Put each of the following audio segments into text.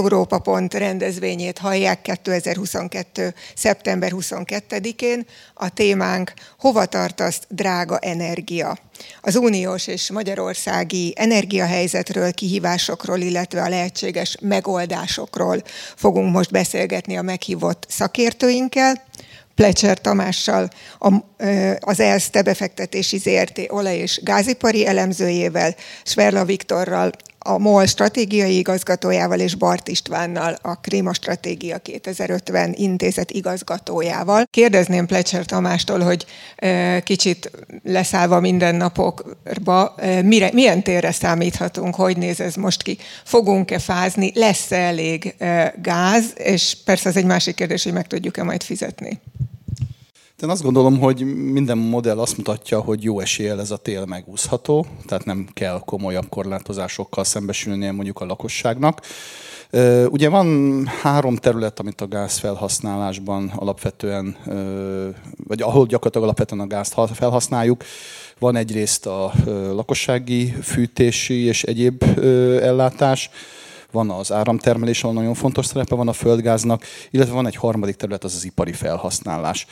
Európa Pont rendezvényét hallják 2022. szeptember 22-én. A témánk Hova tartaszt drága energia? Az uniós és magyarországi energiahelyzetről, kihívásokról, illetve a lehetséges megoldásokról fogunk most beszélgetni a meghívott szakértőinkkel. Plecser Tamással, az ELSZTE befektetési ZRT olaj- és gázipari elemzőjével, Sverla Viktorral, a MOL stratégiai igazgatójával és Bart Istvánnal, a Klíma Stratégia 2050 intézet igazgatójával. Kérdezném Plecser Tamástól, hogy kicsit leszállva mindennapokba, mire, milyen térre számíthatunk, hogy néz ez most ki? Fogunk-e fázni, lesz-e elég gáz, és persze az egy másik kérdés, hogy meg tudjuk-e majd fizetni. Én azt gondolom, hogy minden modell azt mutatja, hogy jó eséllyel ez a tél megúszható, tehát nem kell komolyabb korlátozásokkal szembesülnie mondjuk a lakosságnak. Ugye van három terület, amit a gázfelhasználásban alapvetően, vagy ahol gyakorlatilag alapvetően a gázt felhasználjuk. Van egyrészt a lakossági fűtési és egyéb ellátás, van az áramtermelés, ahol nagyon fontos szerepe van a földgáznak, illetve van egy harmadik terület, az az ipari felhasználás.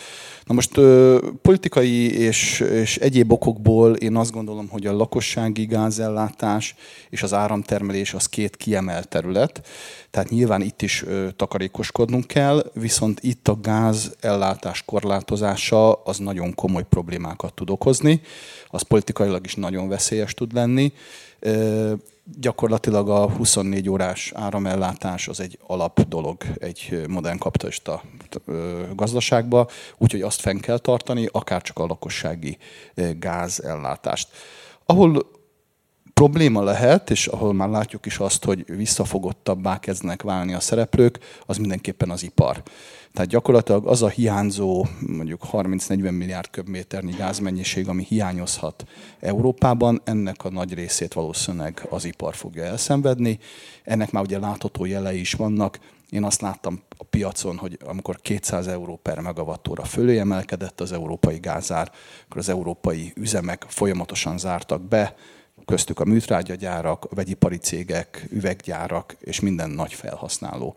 Na most politikai és, és egyéb okokból én azt gondolom, hogy a lakossági gázellátás és az áramtermelés az két kiemelt terület, tehát nyilván itt is takarékoskodnunk kell, viszont itt a gázellátás korlátozása az nagyon komoly problémákat tud okozni, az politikailag is nagyon veszélyes tud lenni gyakorlatilag a 24 órás áramellátás az egy alap dolog egy modern kapitalista gazdaságba, úgyhogy azt fenn kell tartani, akár csak a lakossági gázellátást. Ahol probléma lehet, és ahol már látjuk is azt, hogy visszafogottabbá kezdnek válni a szereplők, az mindenképpen az ipar. Tehát gyakorlatilag az a hiányzó mondjuk 30-40 milliárd köbméternyi gázmennyiség, ami hiányozhat Európában, ennek a nagy részét valószínűleg az ipar fogja elszenvedni. Ennek már ugye látható jelei is vannak. Én azt láttam a piacon, hogy amikor 200 euró per megawattóra fölé emelkedett az európai gázár, akkor az európai üzemek folyamatosan zártak be, köztük a műtrágyagyárak, a vegyipari cégek, üveggyárak és minden nagy felhasználó.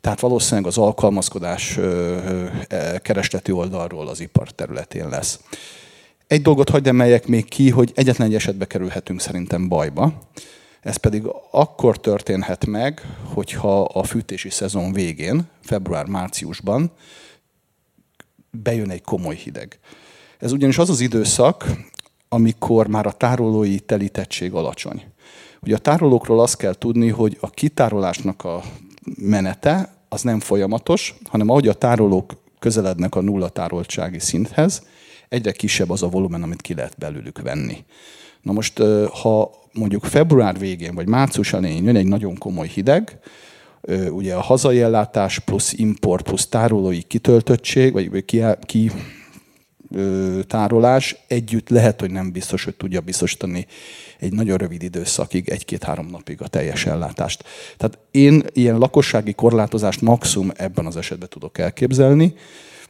Tehát valószínűleg az alkalmazkodás e, keresleti oldalról az ipar területén lesz. Egy dolgot hagyd emeljek még ki, hogy egyetlen egy esetbe kerülhetünk szerintem bajba. Ez pedig akkor történhet meg, hogyha a fűtési szezon végén, február-márciusban bejön egy komoly hideg. Ez ugyanis az az időszak, amikor már a tárolói telítettség alacsony. Ugye a tárolókról azt kell tudni, hogy a kitárolásnak a menete az nem folyamatos, hanem ahogy a tárolók közelednek a nulla tároltsági szinthez, egyre kisebb az a volumen, amit ki lehet belőlük venni. Na most, ha mondjuk február végén vagy március elején jön egy nagyon komoly hideg, ugye a hazai ellátás plusz import plusz tárolói kitöltöttség, vagy ki, ki tárolás együtt lehet, hogy nem biztos, hogy tudja biztosítani egy nagyon rövid időszakig, egy-két-három napig a teljes ellátást. Tehát én ilyen lakossági korlátozást maximum ebben az esetben tudok elképzelni,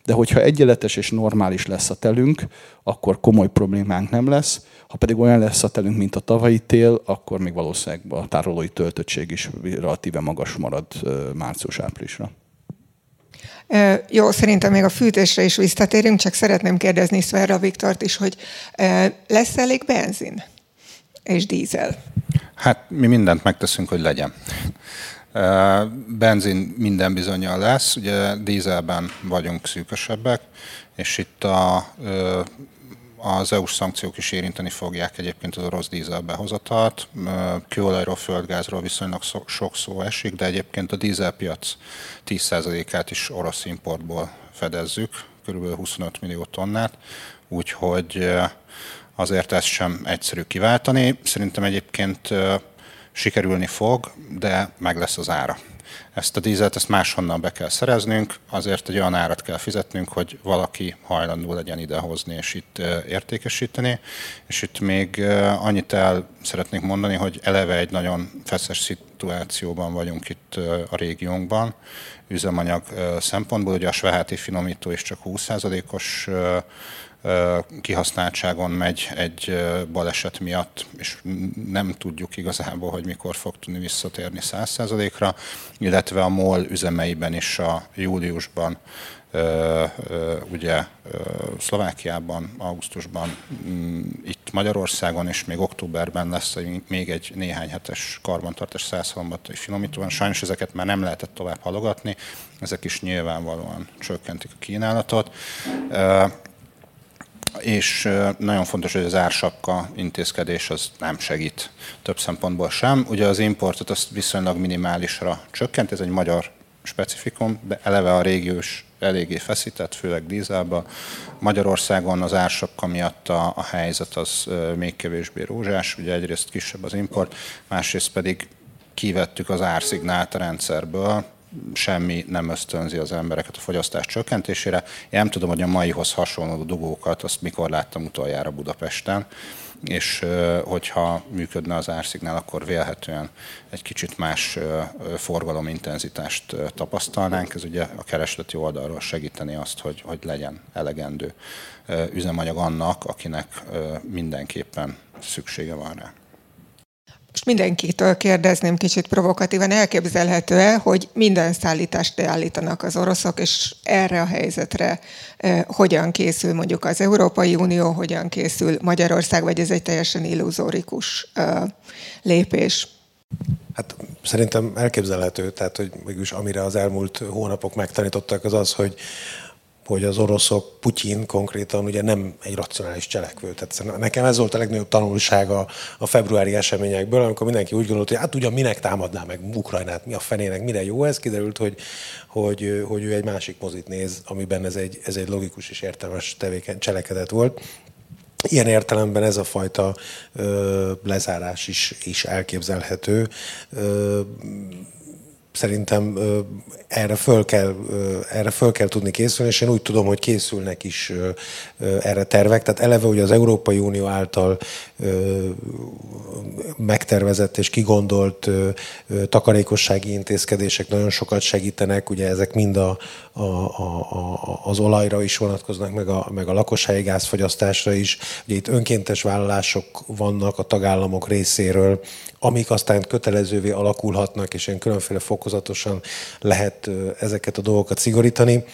de hogyha egyenletes és normális lesz a telünk, akkor komoly problémánk nem lesz. Ha pedig olyan lesz a telünk, mint a tavalyi tél, akkor még valószínűleg a tárolói töltöttség is relatíve magas marad március-áprilisra. Jó, szerintem még a fűtésre is visszatérünk, csak szeretném kérdezni Szverra Viktort is, hogy lesz elég benzin és dízel? Hát mi mindent megteszünk, hogy legyen. Benzin minden bizonyal lesz, ugye dízelben vagyunk szűkösebbek, és itt a az EU-s szankciók is érinteni fogják egyébként az orosz dízel behozatalt. Kőolajról, földgázról viszonylag sok szó esik, de egyébként a dízelpiac 10%-át is orosz importból fedezzük, kb. 25 millió tonnát, úgyhogy azért ezt sem egyszerű kiváltani. Szerintem egyébként sikerülni fog, de meg lesz az ára ezt a dízelt ezt máshonnan be kell szereznünk, azért egy olyan árat kell fizetnünk, hogy valaki hajlandó legyen idehozni és itt értékesíteni. És itt még annyit el szeretnék mondani, hogy eleve egy nagyon feszes fluktuációban vagyunk itt a régiónkban üzemanyag szempontból. Ugye a Sveháti finomító is csak 20%-os kihasználtságon megy egy baleset miatt, és nem tudjuk igazából, hogy mikor fog tudni visszatérni 100%-ra, illetve a MOL üzemeiben is a júliusban ugye Szlovákiában, augusztusban, mm, itt Magyarországon, és még októberben lesz még egy néhány hetes karbantartás 130 finomítóban. Sajnos ezeket már nem lehetett tovább halogatni, ezek is nyilvánvalóan csökkentik a kínálatot és nagyon fontos, hogy az ársapka intézkedés az nem segít több szempontból sem. Ugye az importot azt viszonylag minimálisra csökkent, ez egy magyar specifikum, de eleve a régiós eléggé feszített, főleg dízelbe. Magyarországon az ársapka miatt a, a helyzet az még kevésbé rózsás, ugye egyrészt kisebb az import, másrészt pedig kivettük az árszignált a rendszerből, semmi nem ösztönzi az embereket a fogyasztás csökkentésére. Én nem tudom, hogy a maihoz hasonló dugókat, azt mikor láttam utoljára Budapesten, és hogyha működne az árszignál, akkor vélhetően egy kicsit más forgalomintenzitást tapasztalnánk. Ez ugye a keresleti oldalról segíteni azt, hogy, hogy legyen elegendő üzemanyag annak, akinek mindenképpen szüksége van rá. Most mindenkitől kérdezném kicsit provokatívan, elképzelhető-e, hogy minden szállítást leállítanak az oroszok, és erre a helyzetre eh, hogyan készül mondjuk az Európai Unió, hogyan készül Magyarország, vagy ez egy teljesen illuzórikus eh, lépés? Hát szerintem elképzelhető, tehát hogy mégis amire az elmúlt hónapok megtanítottak, az az, hogy hogy az oroszok, Putyin konkrétan ugye nem egy racionális cselekvő. Tehát nekem ez volt a legnagyobb tanulsága a februári eseményekből, amikor mindenki úgy gondolt, hogy hát ugyan minek támadná meg Ukrajnát, mi a fenének, mire jó ez, kiderült, hogy, hogy, hogy ő egy másik mozit néz, amiben ez egy, ez egy logikus és értelmes tevéken cselekedet volt. Ilyen értelemben ez a fajta ö, lezárás is, is elképzelhető. Ö, szerintem erre föl, kell, erre föl kell tudni készülni, és én úgy tudom, hogy készülnek is erre tervek. Tehát eleve ugye az Európai Unió által megtervezett és kigondolt takarékossági intézkedések nagyon sokat segítenek, ugye ezek mind a, a, a, az olajra is vonatkoznak, meg a, meg a lakossági gázfogyasztásra is. Ugye itt önkéntes vállalások vannak a tagállamok részéről, amik aztán kötelezővé alakulhatnak, és ilyen különféle fokozatosan lehet ezeket a dolgokat szigorítani.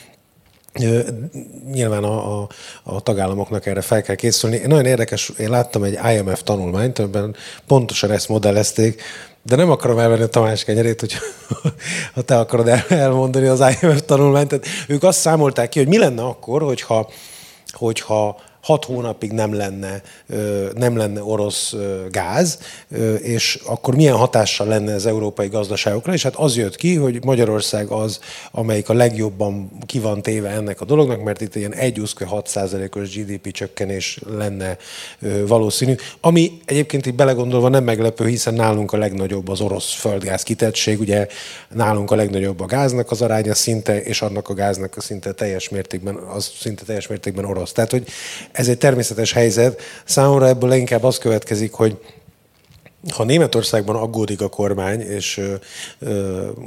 Nyilván a, a, a tagállamoknak erre fel kell készülni. Nagyon érdekes, én láttam egy IMF tanulmányt, amiben pontosan ezt modellezték, de nem akarom elvenni a Tamás kenyerét, hogy ha te akarod elmondani az IMF tanulmányt. Tehát ők azt számolták ki, hogy mi lenne akkor, hogyha, hogyha hat hónapig nem lenne, nem lenne orosz gáz, és akkor milyen hatással lenne az európai gazdaságokra, és hát az jött ki, hogy Magyarország az, amelyik a legjobban ki van téve ennek a dolognak, mert itt ilyen 1,6%-os GDP csökkenés lenne valószínű, ami egyébként így belegondolva nem meglepő, hiszen nálunk a legnagyobb az orosz földgáz kitettség, ugye nálunk a legnagyobb a gáznak az aránya szinte, és annak a gáznak a szinte teljes mértékben, az szinte teljes mértékben orosz. Tehát, hogy ez egy természetes helyzet. Számomra ebből leginkább az következik, hogy ha Németországban aggódik a kormány, és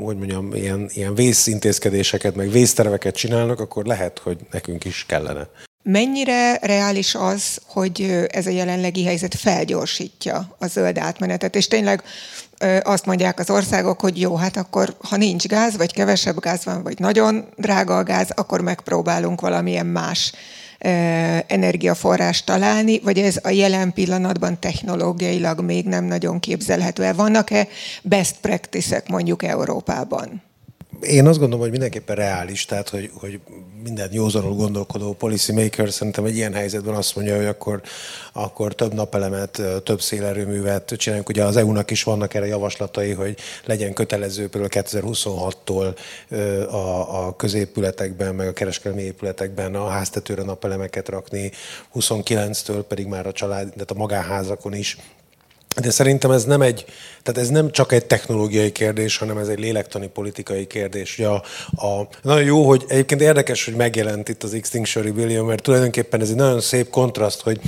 hogy mondjam, ilyen, ilyen vészintézkedéseket, meg vészterveket csinálnak, akkor lehet, hogy nekünk is kellene. Mennyire reális az, hogy ez a jelenlegi helyzet felgyorsítja a zöld átmenetet, és tényleg azt mondják az országok, hogy jó, hát akkor ha nincs gáz, vagy kevesebb gáz van, vagy nagyon drága a gáz, akkor megpróbálunk valamilyen más energiaforrást találni, vagy ez a jelen pillanatban technológiailag még nem nagyon képzelhető el? Vannak-e best practices mondjuk Európában? Én azt gondolom, hogy mindenképpen reális, tehát hogy, hogy minden józanul gondolkodó policy maker szerintem egy ilyen helyzetben azt mondja, hogy akkor, akkor több napelemet, több szélerőművet csináljunk. Ugye az EU-nak is vannak erre javaslatai, hogy legyen kötelező például 2026-tól a, a középületekben, meg a kereskedelmi épületekben a háztetőre napelemeket rakni, 29-től pedig már a család, tehát a magánházakon is de szerintem ez nem egy, tehát ez nem csak egy technológiai kérdés, hanem ez egy lélektani politikai kérdés. Ugye a, a, nagyon jó, hogy egyébként érdekes, hogy megjelent itt az Extinction Rebellion, mert tulajdonképpen ez egy nagyon szép kontraszt, hogy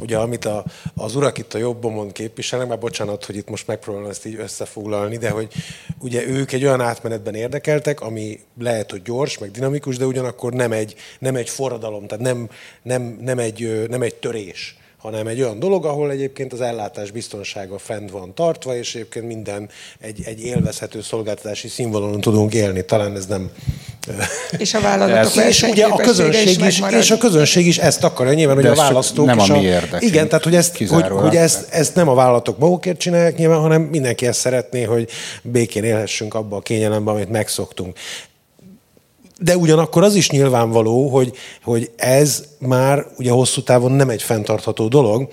ugye amit a, az urak itt a jobbomon képviselnek, már bocsánat, hogy itt most megpróbálom ezt így összefoglalni, de hogy ugye ők egy olyan átmenetben érdekeltek, ami lehet, hogy gyors, meg dinamikus, de ugyanakkor nem egy, nem egy forradalom, tehát nem, nem, nem, egy, nem egy törés hanem egy olyan dolog, ahol egyébként az ellátás biztonsága fent van tartva, és egyébként minden egy, egy élvezhető szolgáltatási színvonalon tudunk élni. Talán ez nem... És a vállalatok és ugye a közönség is, is és a közönség is ezt akarja, nyilván, hogy a választók nem a mi érdekünk, Igen, tehát hogy, ezt, hogy, hogy ezt, ezt, nem a vállalatok magukért csinálják nyilván, hanem mindenki ezt szeretné, hogy békén élhessünk abba a kényelemben, amit megszoktunk. De ugyanakkor az is nyilvánvaló, hogy, hogy ez már ugye hosszú távon nem egy fenntartható dolog,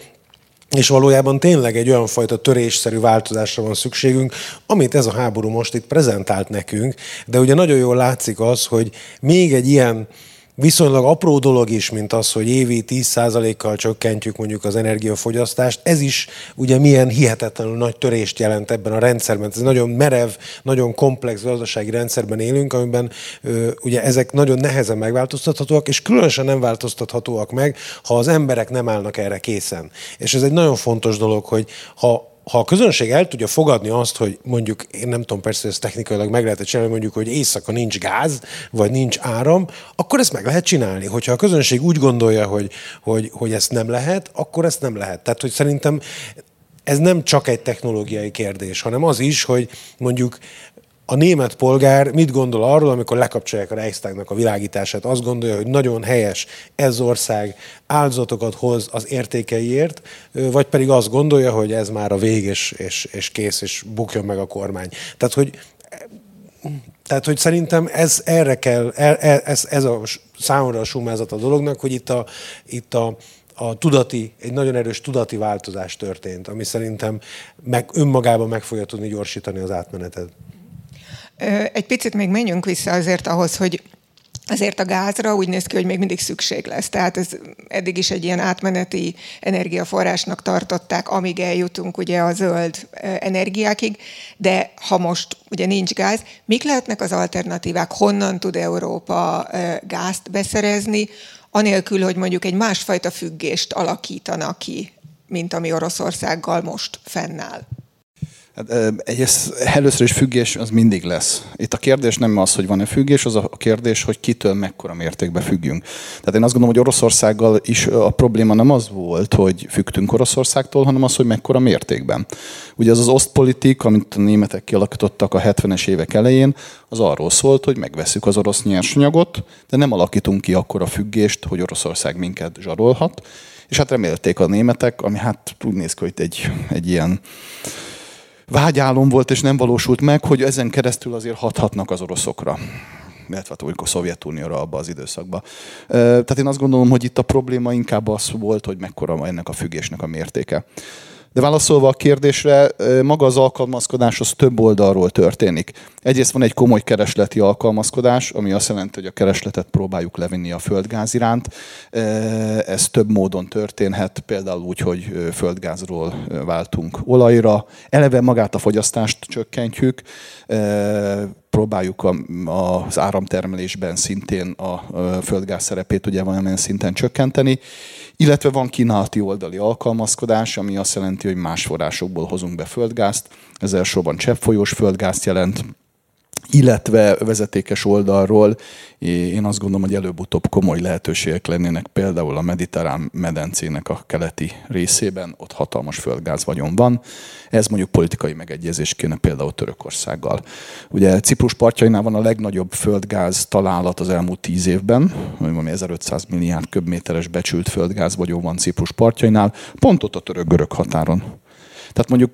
és valójában tényleg egy olyan fajta törésszerű változásra van szükségünk, amit ez a háború most itt prezentált nekünk, de ugye nagyon jól látszik az, hogy még egy ilyen viszonylag apró dolog is, mint az, hogy évi 10%-kal csökkentjük mondjuk az energiafogyasztást, ez is ugye milyen hihetetlenül nagy törést jelent ebben a rendszerben. Ez nagyon merev, nagyon komplex gazdasági rendszerben élünk, amiben ö, ugye ezek nagyon nehezen megváltoztathatóak, és különösen nem változtathatóak meg, ha az emberek nem állnak erre készen. És ez egy nagyon fontos dolog, hogy ha ha a közönség el tudja fogadni azt, hogy mondjuk, én nem tudom persze, ezt technikailag meg lehet csinálni, mondjuk, hogy éjszaka nincs gáz, vagy nincs áram, akkor ezt meg lehet csinálni. Hogyha a közönség úgy gondolja, hogy, hogy, hogy ezt nem lehet, akkor ezt nem lehet. Tehát, hogy szerintem ez nem csak egy technológiai kérdés, hanem az is, hogy mondjuk a német polgár mit gondol arról, amikor lekapcsolják a Reichstagnak a világítását? Azt gondolja, hogy nagyon helyes, ez ország áldozatokat hoz az értékeiért, vagy pedig azt gondolja, hogy ez már a vég, és, és, és kész, és bukjon meg a kormány. Tehát, hogy tehát, hogy szerintem ez erre kell, e, e, ez, ez a számomra a sumázat a dolognak, hogy itt a, itt a, a tudati, egy nagyon erős tudati változás történt, ami szerintem meg, önmagában meg fogja tudni gyorsítani az átmenetet. Egy picit még menjünk vissza azért ahhoz, hogy Azért a gázra úgy néz ki, hogy még mindig szükség lesz. Tehát ez eddig is egy ilyen átmeneti energiaforrásnak tartották, amíg eljutunk ugye a zöld energiákig, de ha most ugye nincs gáz, mik lehetnek az alternatívák? Honnan tud Európa gázt beszerezni, anélkül, hogy mondjuk egy másfajta függést alakítana ki, mint ami Oroszországgal most fennáll? Hát, egyrészt először is függés az mindig lesz. Itt a kérdés nem az, hogy van-e függés, az a kérdés, hogy kitől mekkora mértékben függünk. Tehát én azt gondolom, hogy Oroszországgal is a probléma nem az volt, hogy függtünk Oroszországtól, hanem az, hogy mekkora mértékben. Ugye az az osztpolitik, amit a németek kialakítottak a 70-es évek elején, az arról szólt, hogy megveszük az orosz nyersanyagot, de nem alakítunk ki akkora függést, hogy Oroszország minket zsarolhat. És hát remélték a németek, ami hát úgy néz ki, hogy egy, egy ilyen vágyálom volt, és nem valósult meg, hogy ezen keresztül azért hathatnak az oroszokra illetve hát a Szovjetunióra abban az időszakban. Tehát én azt gondolom, hogy itt a probléma inkább az volt, hogy mekkora ennek a függésnek a mértéke. De válaszolva a kérdésre, maga az alkalmazkodás az több oldalról történik. Egyrészt van egy komoly keresleti alkalmazkodás, ami azt jelenti, hogy a keresletet próbáljuk levinni a földgáz iránt. Ez több módon történhet, például úgy, hogy földgázról váltunk olajra. Eleve magát a fogyasztást csökkentjük, próbáljuk az áramtermelésben szintén a földgáz szerepét ugye valamilyen szinten csökkenteni, illetve van kínálati oldali alkalmazkodás, ami azt jelenti, hogy más forrásokból hozunk be földgázt. Ez elsősorban cseppfolyós földgázt jelent, illetve vezetékes oldalról én azt gondolom, hogy előbb-utóbb komoly lehetőségek lennének például a mediterrán medencének a keleti részében, ott hatalmas földgáz vagyon van. Ez mondjuk politikai megegyezés kéne például Törökországgal. Ugye Ciprus partjainál van a legnagyobb földgáz találat az elmúlt tíz évben, ami 1500 milliárd köbméteres becsült földgáz vagyon van Ciprus partjainál, pont ott a török-görög határon. Tehát mondjuk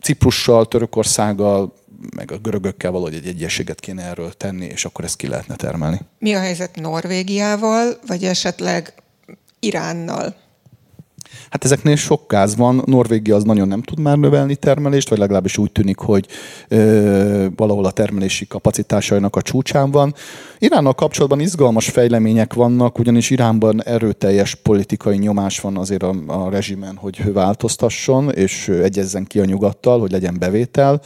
Ciprussal, Törökországgal meg a görögökkel valahogy egy egyességet kéne erről tenni, és akkor ezt ki lehetne termelni. Mi a helyzet Norvégiával, vagy esetleg Iránnal? Hát ezeknél sok gáz van. Norvégia az nagyon nem tud már növelni termelést, vagy legalábbis úgy tűnik, hogy ö, valahol a termelési kapacitásainak a csúcsán van. Iránnal kapcsolatban izgalmas fejlemények vannak, ugyanis Iránban erőteljes politikai nyomás van azért a, a rezsimen, hogy változtasson, és egyezzen ki a nyugattal, hogy legyen bevétel.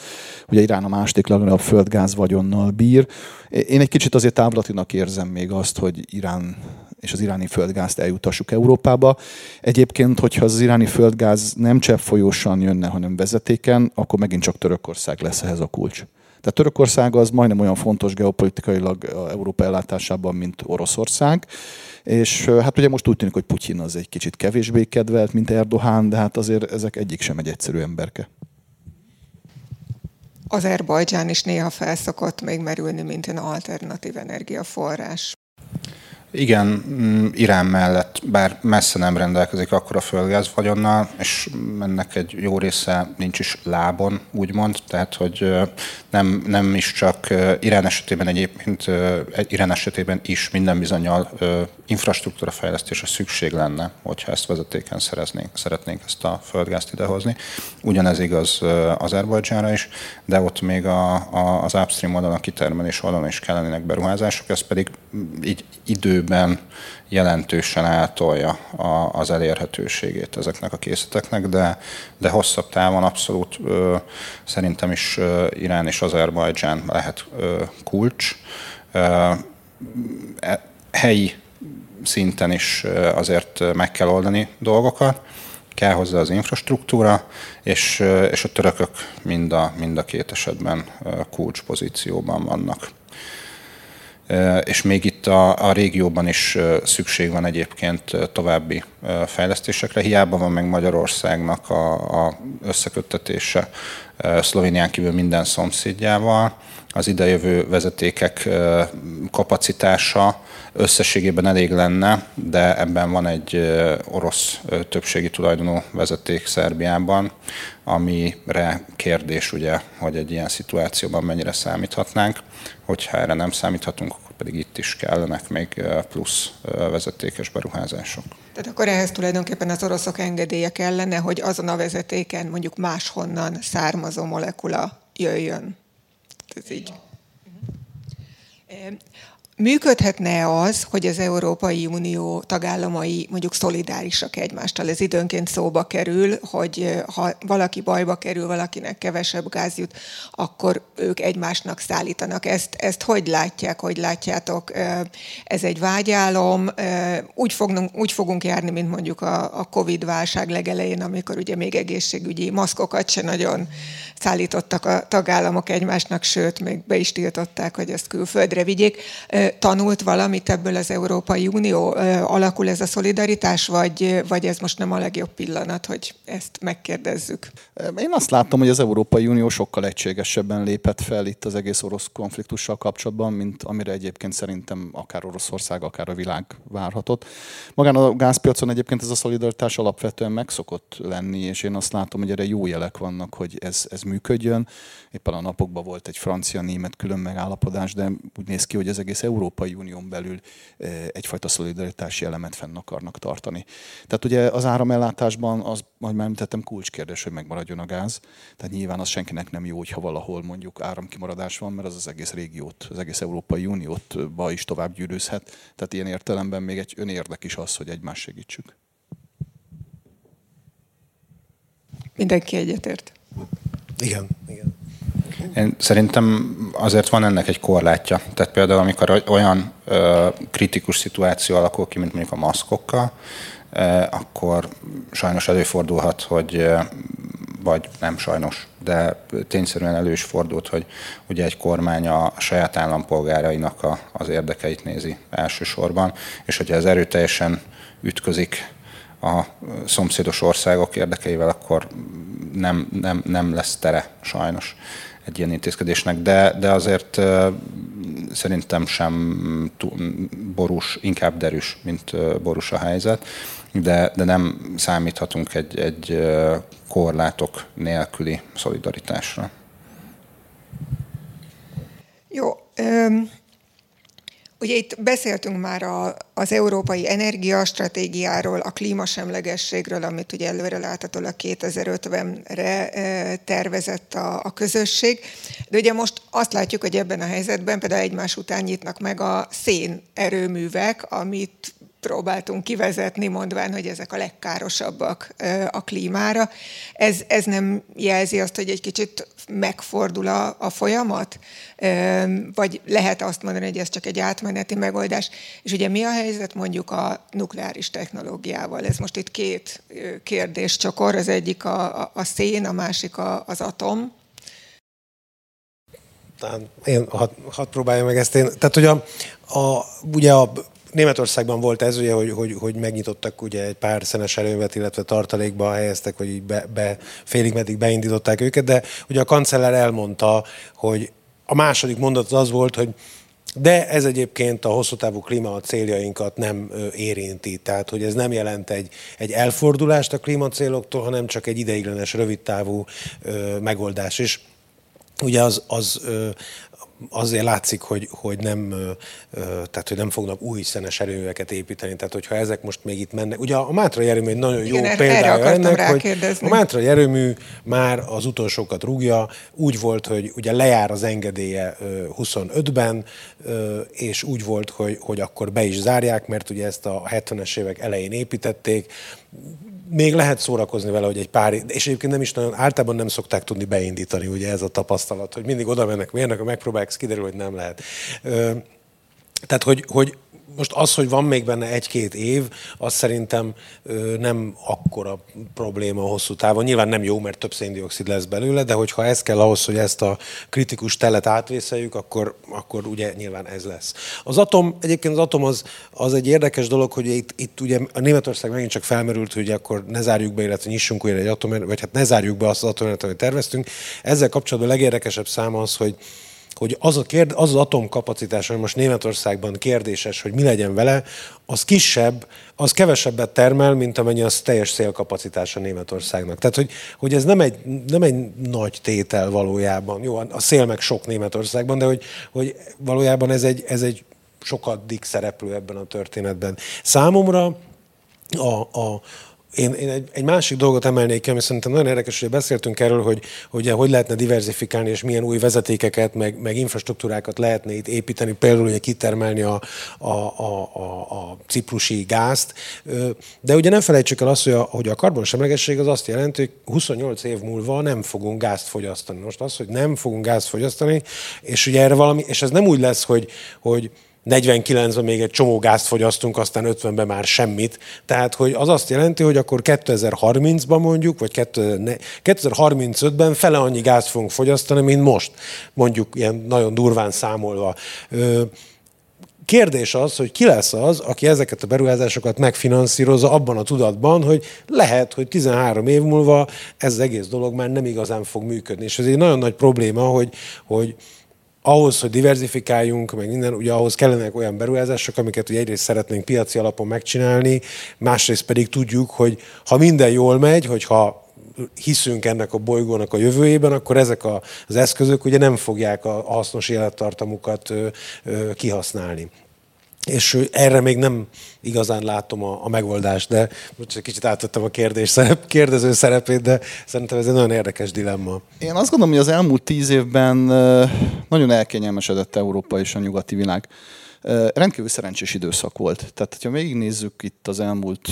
Ugye Irán a második legnagyobb földgáz vagyonnal bír. Én egy kicsit azért távlatinak érzem még azt, hogy Irán és az iráni földgázt eljutassuk Európába. Egyébként, hogyha az iráni földgáz nem folyósan jönne, hanem vezetéken, akkor megint csak Törökország lesz ehhez a kulcs. Tehát Törökország az majdnem olyan fontos geopolitikailag Európa ellátásában, mint Oroszország. És hát ugye most úgy tűnik, hogy Putyin az egy kicsit kevésbé kedvelt, mint Erdoğan, de hát azért ezek egyik sem egy egyszerű emberke. Azerbajdzsán is néha felszokott még merülni, mint egy alternatív energiaforrás. Igen, mm, Irán mellett, bár messze nem rendelkezik akkor a földgáz vagyonnal, és ennek egy jó része nincs is lábon, úgymond, tehát hogy nem, nem is csak Irán esetében egyébként, Irán esetében is minden bizonyal infrastruktúra fejlesztése szükség lenne, hogyha ezt vezetéken szereznénk, szeretnénk ezt a földgázt idehozni. Ugyanez igaz Azerbajdzsánra is, de ott még a, a, az upstream oldalon, a kitermelés oldalon is kellenének beruházások, ez pedig így időben jelentősen átolja a, az elérhetőségét ezeknek a készleteknek, de, de hosszabb távon abszolút ö, szerintem is ö, Irán és Azerbajdzsán lehet ö, kulcs. Ö, e, helyi szinten is azért meg kell oldani dolgokat, kell hozzá az infrastruktúra, és, és a törökök mind a, mind a két esetben kulcs pozícióban vannak. És még itt a, a régióban is szükség van egyébként további fejlesztésekre. Hiába van meg Magyarországnak a, a összeköttetése Szlovénián kívül minden szomszédjával. Az idejövő vezetékek kapacitása összességében elég lenne, de ebben van egy orosz többségi tulajdonú vezeték Szerbiában, amire kérdés ugye, hogy egy ilyen szituációban mennyire számíthatnánk. Hogyha erre nem számíthatunk, akkor pedig itt is kellenek még plusz vezetékes beruházások. Tehát akkor ehhez tulajdonképpen az oroszok engedélye kellene, hogy azon a vezetéken mondjuk máshonnan származó molekula jöjjön. Ez így. Működhetne az, hogy az Európai Unió tagállamai mondjuk szolidárisak egymástól? Ez időnként szóba kerül, hogy ha valaki bajba kerül, valakinek kevesebb gáz jut, akkor ők egymásnak szállítanak. Ezt, ezt hogy látják, hogy látjátok? Ez egy vágyálom. Úgy, fognunk, úgy fogunk járni, mint mondjuk a, a Covid-válság legelején, amikor ugye még egészségügyi maszkokat se nagyon szállítottak a tagállamok egymásnak, sőt, még be is tiltották, hogy ezt külföldre vigyék tanult valamit ebből az Európai Unió? Alakul ez a szolidaritás, vagy, vagy ez most nem a legjobb pillanat, hogy ezt megkérdezzük? Én azt látom, hogy az Európai Unió sokkal egységesebben lépett fel itt az egész orosz konfliktussal kapcsolatban, mint amire egyébként szerintem akár Oroszország, akár a világ várhatott. Magán a gázpiacon egyébként ez a szolidaritás alapvetően megszokott lenni, és én azt látom, hogy erre jó jelek vannak, hogy ez, ez működjön. Éppen a napokban volt egy francia-német külön megállapodás, de úgy néz ki, hogy az egész Európai Unión belül egyfajta szolidaritási elemet fenn akarnak tartani. Tehát ugye az áramellátásban az, ahogy már említettem, kulcskérdés, hogy megmaradjon a gáz. Tehát nyilván az senkinek nem jó, hogyha valahol mondjuk áramkimaradás van, mert az az egész régiót, az egész Európai Uniót ba is tovább gyűrűzhet. Tehát ilyen értelemben még egy önérdek is az, hogy egymást segítsük. Mindenki egyetért. Igen, igen. Én szerintem azért van ennek egy korlátja. Tehát például, amikor olyan ö, kritikus szituáció alakul ki, mint mondjuk a maszkokkal, ö, akkor sajnos előfordulhat, hogy ö, vagy nem sajnos, de tényszerűen elő is fordult, hogy ugye egy kormány a saját állampolgárainak a, az érdekeit nézi elsősorban, és hogyha ez erőteljesen ütközik a szomszédos országok érdekeivel, akkor nem, nem, nem lesz tere sajnos egy ilyen intézkedésnek, de, de azért szerintem sem borús, inkább derűs, mint borús a helyzet, de, de nem számíthatunk egy, egy korlátok nélküli szolidaritásra. Jó. Ugye itt beszéltünk már a, az európai energiastratégiáról, a klímasemlegességről, amit ugye előre láthatólag 2050-re tervezett a, a közösség. De ugye most azt látjuk, hogy ebben a helyzetben például egymás után nyitnak meg a szén erőművek, amit próbáltunk kivezetni, mondván, hogy ezek a legkárosabbak a klímára. Ez, ez nem jelzi azt, hogy egy kicsit megfordul a, a folyamat? Vagy lehet azt mondani, hogy ez csak egy átmeneti megoldás? És ugye mi a helyzet mondjuk a nukleáris technológiával? Ez most itt két kérdés csokor, az egyik a, a, szén, a másik a, az atom. Én hadd had próbáljam meg ezt én. Tehát, hogy a, a, ugye a Németországban volt ez, ugye, hogy, hogy, hogy megnyitottak ugye egy pár szenes erővet, illetve tartalékba helyeztek, hogy így be, be, félig meddig beindították őket, de ugye a kancellár elmondta, hogy a második mondat az, az volt, hogy de ez egyébként a hosszú távú klíma céljainkat nem érinti. Tehát, hogy ez nem jelent egy, egy elfordulást a klímacéloktól, hanem csak egy ideiglenes, rövidtávú megoldás. És ugye az, az azért látszik, hogy, hogy, nem, tehát, hogy nem fognak új szenes erőműveket építeni. Tehát, hogyha ezek most még itt mennek. Ugye a Mátrai erőmű egy nagyon jó Igen, példája ennek, hogy a Mátrai erőmű már az utolsókat rúgja. Úgy volt, hogy ugye lejár az engedélye 25-ben, és úgy volt, hogy, hogy akkor be is zárják, mert ugye ezt a 70-es évek elején építették még lehet szórakozni vele, hogy egy pár, és egyébként nem is nagyon, általában nem szokták tudni beindítani, ugye ez a tapasztalat, hogy mindig oda mennek mérnek, megpróbálják, kiderül, hogy nem lehet. Tehát, hogy, hogy most az, hogy van még benne egy-két év, az szerintem nem akkora probléma hosszú távon. Nyilván nem jó, mert több széndiokszid lesz belőle, de hogyha ez kell ahhoz, hogy ezt a kritikus telet átvészeljük, akkor, akkor ugye nyilván ez lesz. Az atom, egyébként az atom az, az egy érdekes dolog, hogy itt, itt ugye a Németország megint csak felmerült, hogy akkor ne zárjuk be, illetve nyissunk újra egy atom, vagy hát ne zárjuk be azt az atomerőt, amit terveztünk. Ezzel kapcsolatban a legérdekesebb szám az, hogy hogy az, a kérd, az az atomkapacitás, ami most Németországban kérdéses, hogy mi legyen vele, az kisebb, az kevesebbet termel, mint amennyi az teljes szélkapacitása Németországnak. Tehát, hogy, hogy ez nem egy, nem egy nagy tétel valójában. Jó, a szél meg sok Németországban, de hogy, hogy valójában ez egy, ez egy sokadik szereplő ebben a történetben. Számomra a, a, én, én egy, egy másik dolgot emelnék ki, ami szerintem nagyon érdekes, hogy beszéltünk erről, hogy, hogy hogy lehetne diversifikálni, és milyen új vezetékeket, meg, meg infrastruktúrákat lehetne itt építeni, például ugye kitermelni a, a, a, a, ciprusi gázt. De ugye nem felejtsük el azt, hogy a, hogy a karbonsemlegesség az azt jelenti, hogy 28 év múlva nem fogunk gázt fogyasztani. Most az, hogy nem fogunk gázt fogyasztani, és ugye erre valami, és ez nem úgy lesz, hogy, hogy 49-ben még egy csomó gázt fogyasztunk, aztán 50-ben már semmit. Tehát, hogy az azt jelenti, hogy akkor 2030-ban mondjuk, vagy 2035-ben fele annyi gázt fogunk fogyasztani, mint most. Mondjuk ilyen nagyon durván számolva. Kérdés az, hogy ki lesz az, aki ezeket a beruházásokat megfinanszírozza abban a tudatban, hogy lehet, hogy 13 év múlva ez az egész dolog már nem igazán fog működni. És ez egy nagyon nagy probléma, hogy, hogy ahhoz, hogy diversifikáljunk, meg minden, ugye ahhoz kellenek olyan beruházások, amiket ugye egyrészt szeretnénk piaci alapon megcsinálni, másrészt pedig tudjuk, hogy ha minden jól megy, hogyha hiszünk ennek a bolygónak a jövőjében, akkor ezek a, az eszközök ugye nem fogják a hasznos élettartamukat kihasználni és erre még nem igazán látom a, a megoldást, de most egy kicsit átvettem a kérdés szerep, kérdező szerepét, de szerintem ez egy nagyon érdekes dilemma. Én azt gondolom, hogy az elmúlt tíz évben nagyon elkényelmesedett Európa és a nyugati világ. Rendkívül szerencsés időszak volt. Tehát, ha végignézzük itt az elmúlt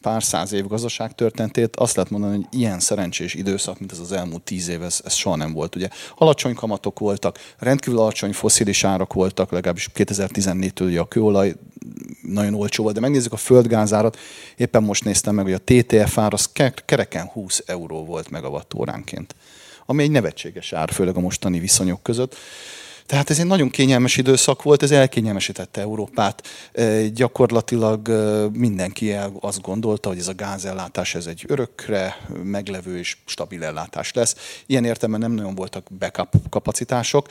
pár száz év gazdaság történetét, azt lehet mondani, hogy ilyen szerencsés időszak, mint ez az elmúlt tíz év, ez, ez soha nem volt. Ugye alacsony kamatok voltak, rendkívül alacsony foszilis árak voltak, legalábbis 2014-től ugye a kőolaj nagyon olcsó volt, de megnézzük a földgázárat, éppen most néztem meg, hogy a TTF ár az kereken 20 euró volt megawattóránként ami egy nevetséges ár, főleg a mostani viszonyok között. Tehát ez egy nagyon kényelmes időszak volt, ez elkényelmesítette Európát. Gyakorlatilag mindenki azt gondolta, hogy ez a gázellátás ez egy örökre meglevő és stabil ellátás lesz. Ilyen értelemben nem nagyon voltak backup kapacitások.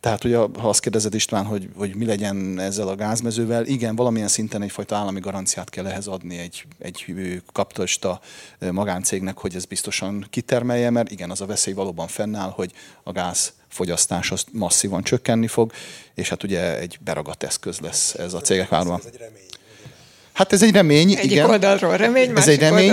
Tehát ugye, ha azt kérdezed István, hogy, hogy mi legyen ezzel a gázmezővel, igen, valamilyen szinten egyfajta állami garanciát kell ehhez adni egy, egy kapitalista magáncégnek, hogy ez biztosan kitermelje, mert igen, az a veszély valóban fennáll, hogy a gáz fogyasztás az masszívan csökkenni fog, és hát ugye egy beragadt eszköz lesz ez a cégek várva. Hát Hát ez egy remény, Egyik igen. oldalról remény, Ez egy remény,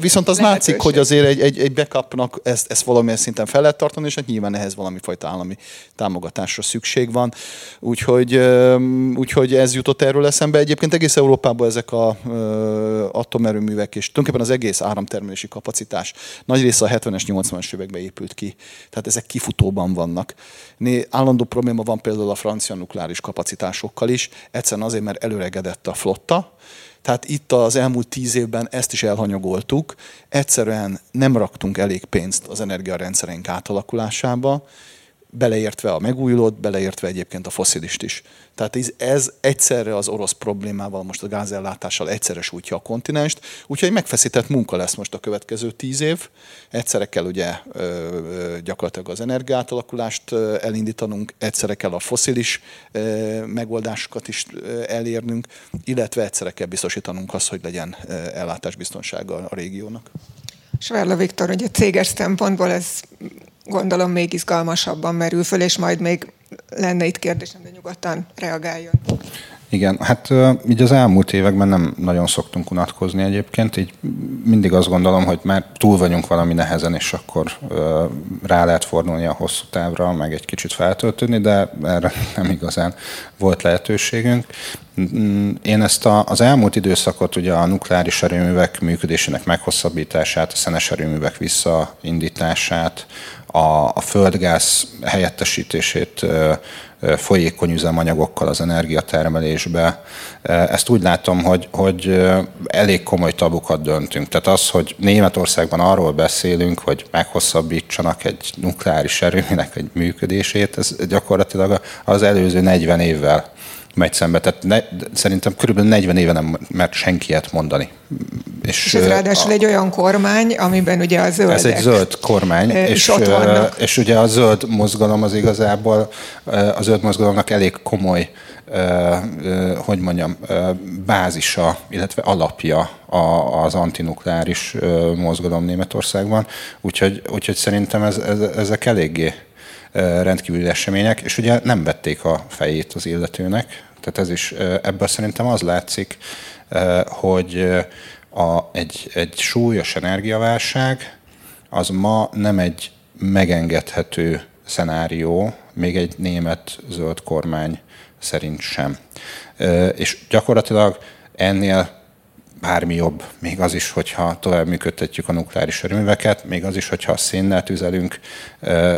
viszont az lehetőség. látszik, hogy azért egy, egy, egy backupnak ezt, ezt valamilyen szinten fel lehet tartani, és hát nyilván ehhez valami fajta állami támogatásra szükség van. Úgyhogy, úgyhogy ez jutott erről eszembe. Egyébként egész Európában ezek a atomerőművek, és tulajdonképpen az egész áramtermelési kapacitás nagy része a 70-es, 80-as években épült ki. Tehát ezek kifutóban vannak. Né, állandó probléma van például a francia nukleáris kapacitásokkal is, egyszerűen azért, mert előregedett a flotta, tehát itt az elmúlt tíz évben ezt is elhanyagoltuk. Egyszerűen nem raktunk elég pénzt az energiarendszerünk átalakulásába, beleértve a megújulót, beleértve egyébként a foszilist is. Tehát ez, ez egyszerre az orosz problémával, most a gázellátással egyszerre sújtja a kontinenst, úgyhogy megfeszített munka lesz most a következő tíz év. Egyszerre kell ugye gyakorlatilag az energiátalakulást elindítanunk, egyszerre kell a foszilis megoldásokat is elérnünk, illetve egyszerre kell biztosítanunk azt, hogy legyen ellátásbiztonsága a régiónak. Sverla Viktor, ugye céges szempontból ez gondolom még izgalmasabban merül föl, és majd még lenne itt kérdésem, de nyugodtan reagáljon. Igen, hát így az elmúlt években nem nagyon szoktunk unatkozni egyébként, így mindig azt gondolom, hogy már túl vagyunk valami nehezen, és akkor rá lehet fordulni a hosszú távra, meg egy kicsit feltöltődni, de erre nem igazán volt lehetőségünk. Mm, én ezt a, az elmúlt időszakot, ugye a nukleáris erőművek működésének meghosszabbítását, a szenes erőművek visszaindítását, a, a földgáz helyettesítését folyékony üzemanyagokkal az energiatermelésbe. Ezt úgy látom, hogy, hogy elég komoly tabukat döntünk. Tehát az, hogy Németországban arról beszélünk, hogy meghosszabbítsanak egy nukleáris erőműnek egy működését, ez gyakorlatilag az előző 40 évvel megy szembe. Tehát ne, szerintem körülbelül 40 éve nem mert senki ilyet mondani. És, és ez ráadásul a, egy olyan kormány, amiben ugye a zöldek... Ez egy zöld kormány, és, ott vannak. és ugye a zöld mozgalom az igazából, a zöld mozgalomnak elég komoly hogy mondjam, bázisa, illetve alapja az antinukleáris mozgalom Németországban. Úgyhogy, úgyhogy szerintem ez, ez, ezek eléggé rendkívüli események, és ugye nem vették a fejét az illetőnek, tehát ez is ebből szerintem az látszik, hogy a, egy, egy súlyos energiaválság az ma nem egy megengedhető szenárió, még egy német zöld kormány szerint sem. És gyakorlatilag ennél bármi jobb, még az is, hogyha tovább működtetjük a nukleáris erőműveket, még az is, hogyha a szénnel tüzelünk,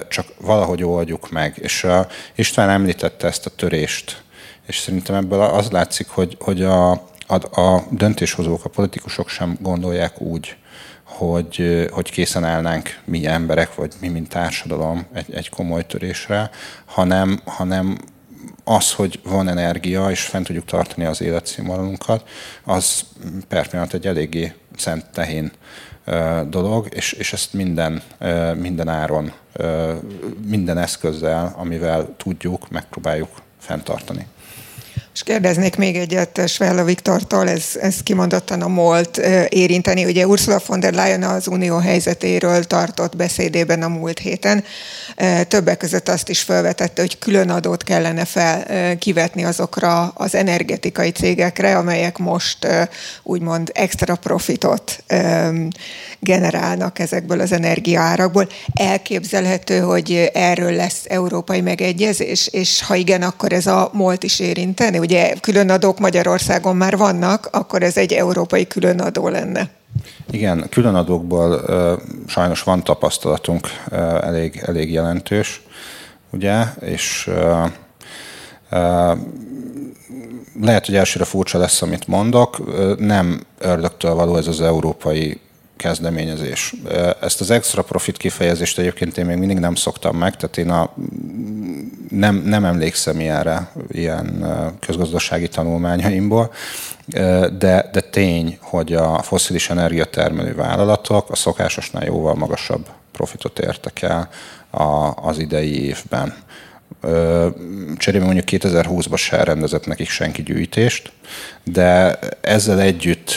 csak valahogy oldjuk meg. És István említette ezt a törést, és szerintem ebből az látszik, hogy, hogy a, a, a döntéshozók, a politikusok sem gondolják úgy, hogy, hogy készen állnánk mi emberek, vagy mi, mint társadalom egy, egy komoly törésre, hanem, hanem az, hogy van energia, és fent tudjuk tartani az életszínvonalunkat, az per pillanat egy eléggé szent tehén dolog, és, és ezt minden, minden áron, minden eszközzel, amivel tudjuk, megpróbáljuk fenntartani. És kérdeznék még egyet Svella Viktortól, ez, ez kimondottan a MOLT érinteni. Ugye Ursula von der Leyen az unió helyzetéről tartott beszédében a múlt héten. Többek között azt is felvetette, hogy külön adót kellene fel kivetni azokra az energetikai cégekre, amelyek most úgymond extra profitot generálnak ezekből az energiaárakból. Elképzelhető, hogy erről lesz európai megegyezés, és ha igen, akkor ez a MOLT is érinteni? Ugye különadók Magyarországon már vannak, akkor ez egy európai különadó lenne. Igen, különadókból sajnos van tapasztalatunk elég, elég jelentős, ugye, és lehet, hogy elsőre furcsa lesz, amit mondok, nem ördögtől való ez az európai kezdeményezés. Ezt az extra profit kifejezést egyébként én még mindig nem szoktam meg, tehát én a, nem, nem emlékszem ilyenre, ilyen közgazdasági tanulmányaimból, de, de tény, hogy a foszilis energiatermelő vállalatok a szokásosnál jóval magasabb profitot értek el az idei évben cserébe mondjuk 2020-ban se rendezett nekik senki gyűjtést, de ezzel együtt,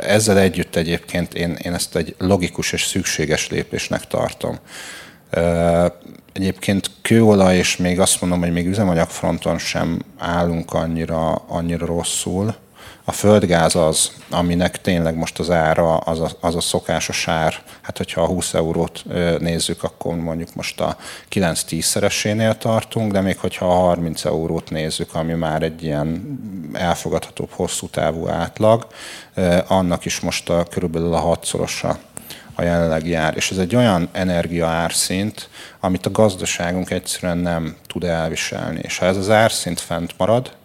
ezzel együtt egyébként én, én ezt egy logikus és szükséges lépésnek tartom. Egyébként kőolaj, és még azt mondom, hogy még üzemanyagfronton sem állunk annyira, annyira rosszul, a földgáz az, aminek tényleg most az ára, az a, az a szokásos ár, hát hogyha a 20 eurót nézzük, akkor mondjuk most a 9-10 szeresénél tartunk, de még hogyha a 30 eurót nézzük, ami már egy ilyen elfogadhatóbb hosszú távú átlag, annak is most a, körülbelül a hatszorosa a jelenlegi ár. És ez egy olyan energiaárszint, amit a gazdaságunk egyszerűen nem tud elviselni. És ha ez az árszint fent marad,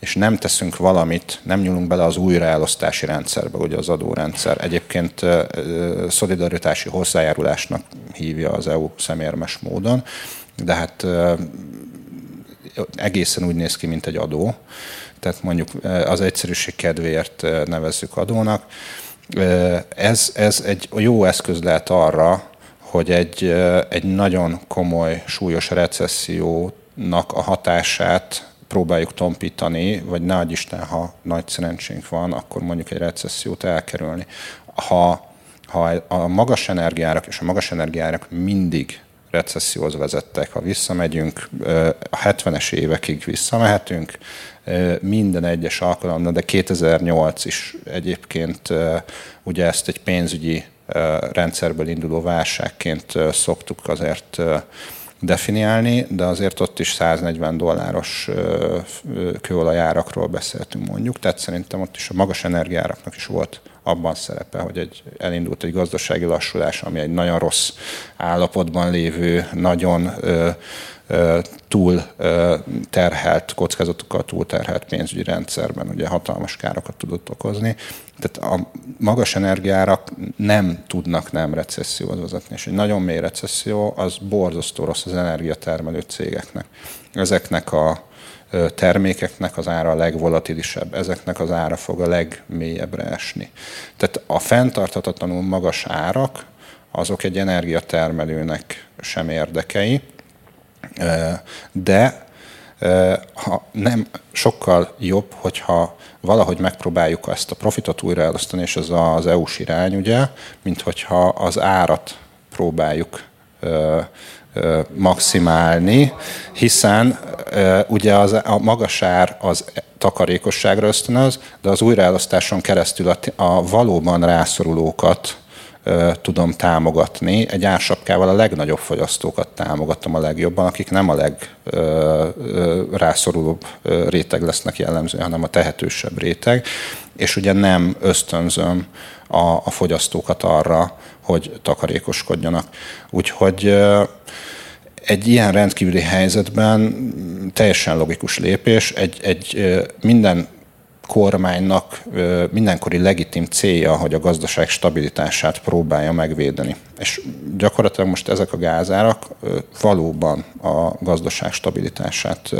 és nem teszünk valamit, nem nyúlunk bele az újraelosztási rendszerbe, ugye az adórendszer. Egyébként szolidaritási hozzájárulásnak hívja az EU szemérmes módon, de hát egészen úgy néz ki, mint egy adó. Tehát mondjuk az egyszerűség kedvéért nevezzük adónak. Ez, ez egy jó eszköz lehet arra, hogy egy, egy nagyon komoly, súlyos recessziónak a hatását próbáljuk tompítani, vagy nagy Isten, ha nagy szerencsénk van, akkor mondjuk egy recessziót elkerülni. Ha, ha a magas energiárak és a magas energiárak mindig recesszióhoz vezettek. Ha visszamegyünk, a 70-es évekig visszamehetünk, minden egyes alkalommal, de 2008 is egyébként ugye ezt egy pénzügyi rendszerből induló válságként szoktuk azért definiálni, de azért ott is 140 dolláros kőolajárakról beszéltünk mondjuk, tehát szerintem ott is a magas energiáraknak is volt abban szerepe, hogy egy, elindult egy gazdasági lassulás, ami egy nagyon rossz állapotban lévő, nagyon ö, túl terhelt, kockázatokkal túl terhelt pénzügyi rendszerben ugye hatalmas károkat tudott okozni. Tehát a magas energiárak nem tudnak nem recesszióhoz vezetni, és egy nagyon mély recesszió az borzasztó rossz az energiatermelő cégeknek. Ezeknek a termékeknek az ára a legvolatilisebb, ezeknek az ára fog a legmélyebbre esni. Tehát a fenntarthatatlanul magas árak, azok egy energiatermelőnek sem érdekei, de ha nem sokkal jobb, hogyha valahogy megpróbáljuk ezt a profitot újra elosztani, és ez az EU-s irány, ugye, mint hogyha az árat próbáljuk maximálni, hiszen ugye az, a magas ár az takarékosságra ösztönöz, de az újraelosztáson keresztül a, a valóban rászorulókat tudom támogatni. Egy ársapkával a legnagyobb fogyasztókat támogatom a legjobban, akik nem a legrászorulóbb réteg lesznek jellemzően, hanem a tehetősebb réteg, és ugye nem ösztönzöm a, a fogyasztókat arra, hogy takarékoskodjanak. Úgyhogy egy ilyen rendkívüli helyzetben teljesen logikus lépés, egy, egy minden kormánynak mindenkori legitim célja, hogy a gazdaság stabilitását próbálja megvédeni. És gyakorlatilag most ezek a gázárak valóban a gazdaság stabilitását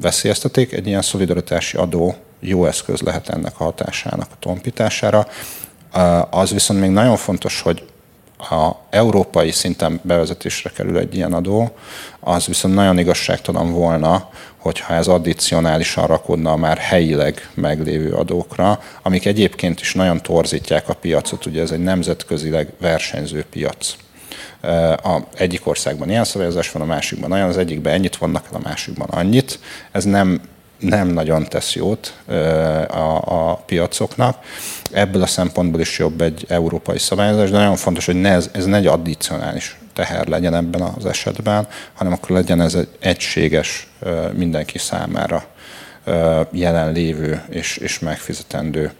veszélyeztetik. Egy ilyen szolidaritási adó jó eszköz lehet ennek a hatásának a tompítására. Az viszont még nagyon fontos, hogy a európai szinten bevezetésre kerül egy ilyen adó, az viszont nagyon igazságtalan volna, hogyha ez addicionálisan rakodna a már helyileg meglévő adókra, amik egyébként is nagyon torzítják a piacot, ugye ez egy nemzetközileg versenyző piac. A egyik országban ilyen szabályozás van, a másikban olyan, az egyikben ennyit vannak, a másikban annyit. Ez nem nem nagyon tesz jót a, a piacoknak. Ebből a szempontból is jobb egy európai szabályozás, de nagyon fontos, hogy ne ez, ez ne egy addicionális teher legyen ebben az esetben, hanem akkor legyen ez egy egységes mindenki számára jelenlévő és, és megfizetendő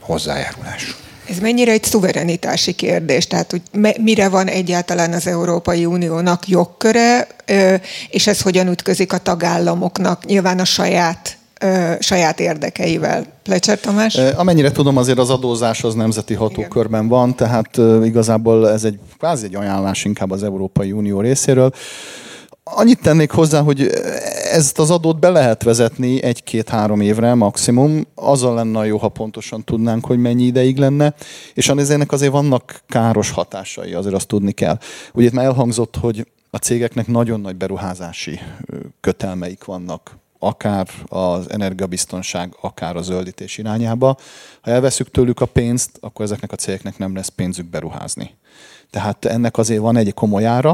hozzájárulás. Ez mennyire egy szuverenitási kérdés? Tehát, hogy mire van egyáltalán az Európai Uniónak jogköre, és ez hogyan ütközik a tagállamoknak nyilván a saját saját érdekeivel. Plecser Tamás? Amennyire tudom, azért az adózás az nemzeti hatókörben van, tehát igazából ez egy kvázi egy ajánlás inkább az Európai Unió részéről. Annyit tennék hozzá, hogy ezt az adót be lehet vezetni egy-két-három évre maximum. Azzal lenne jó, ha pontosan tudnánk, hogy mennyi ideig lenne. És ennek azért vannak káros hatásai, azért azt tudni kell. Ugye itt már elhangzott, hogy a cégeknek nagyon nagy beruházási kötelmeik vannak akár az energiabiztonság, akár a zöldítés irányába. Ha elveszük tőlük a pénzt, akkor ezeknek a cégeknek nem lesz pénzük beruházni. Tehát ennek azért van egy komoly ára.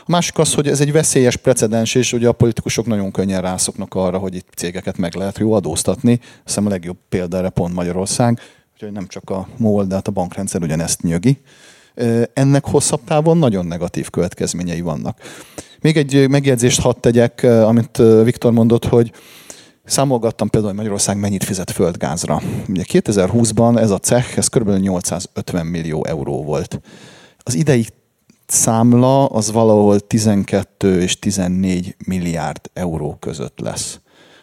A másik az, hogy ez egy veszélyes precedens, és ugye a politikusok nagyon könnyen rászoknak arra, hogy itt cégeket meg lehet jó adóztatni. Hiszem a legjobb példa erre pont Magyarország, úgyhogy nem csak a MOL, de hát a bankrendszer ugyanezt nyögi. Ennek hosszabb távon nagyon negatív következményei vannak. Még egy megjegyzést hadd tegyek, amit Viktor mondott, hogy Számolgattam például, hogy Magyarország mennyit fizet földgázra. Ugye 2020-ban ez a cech, ez kb. 850 millió euró volt. Az idei számla az valahol 12 és 14 milliárd euró között lesz.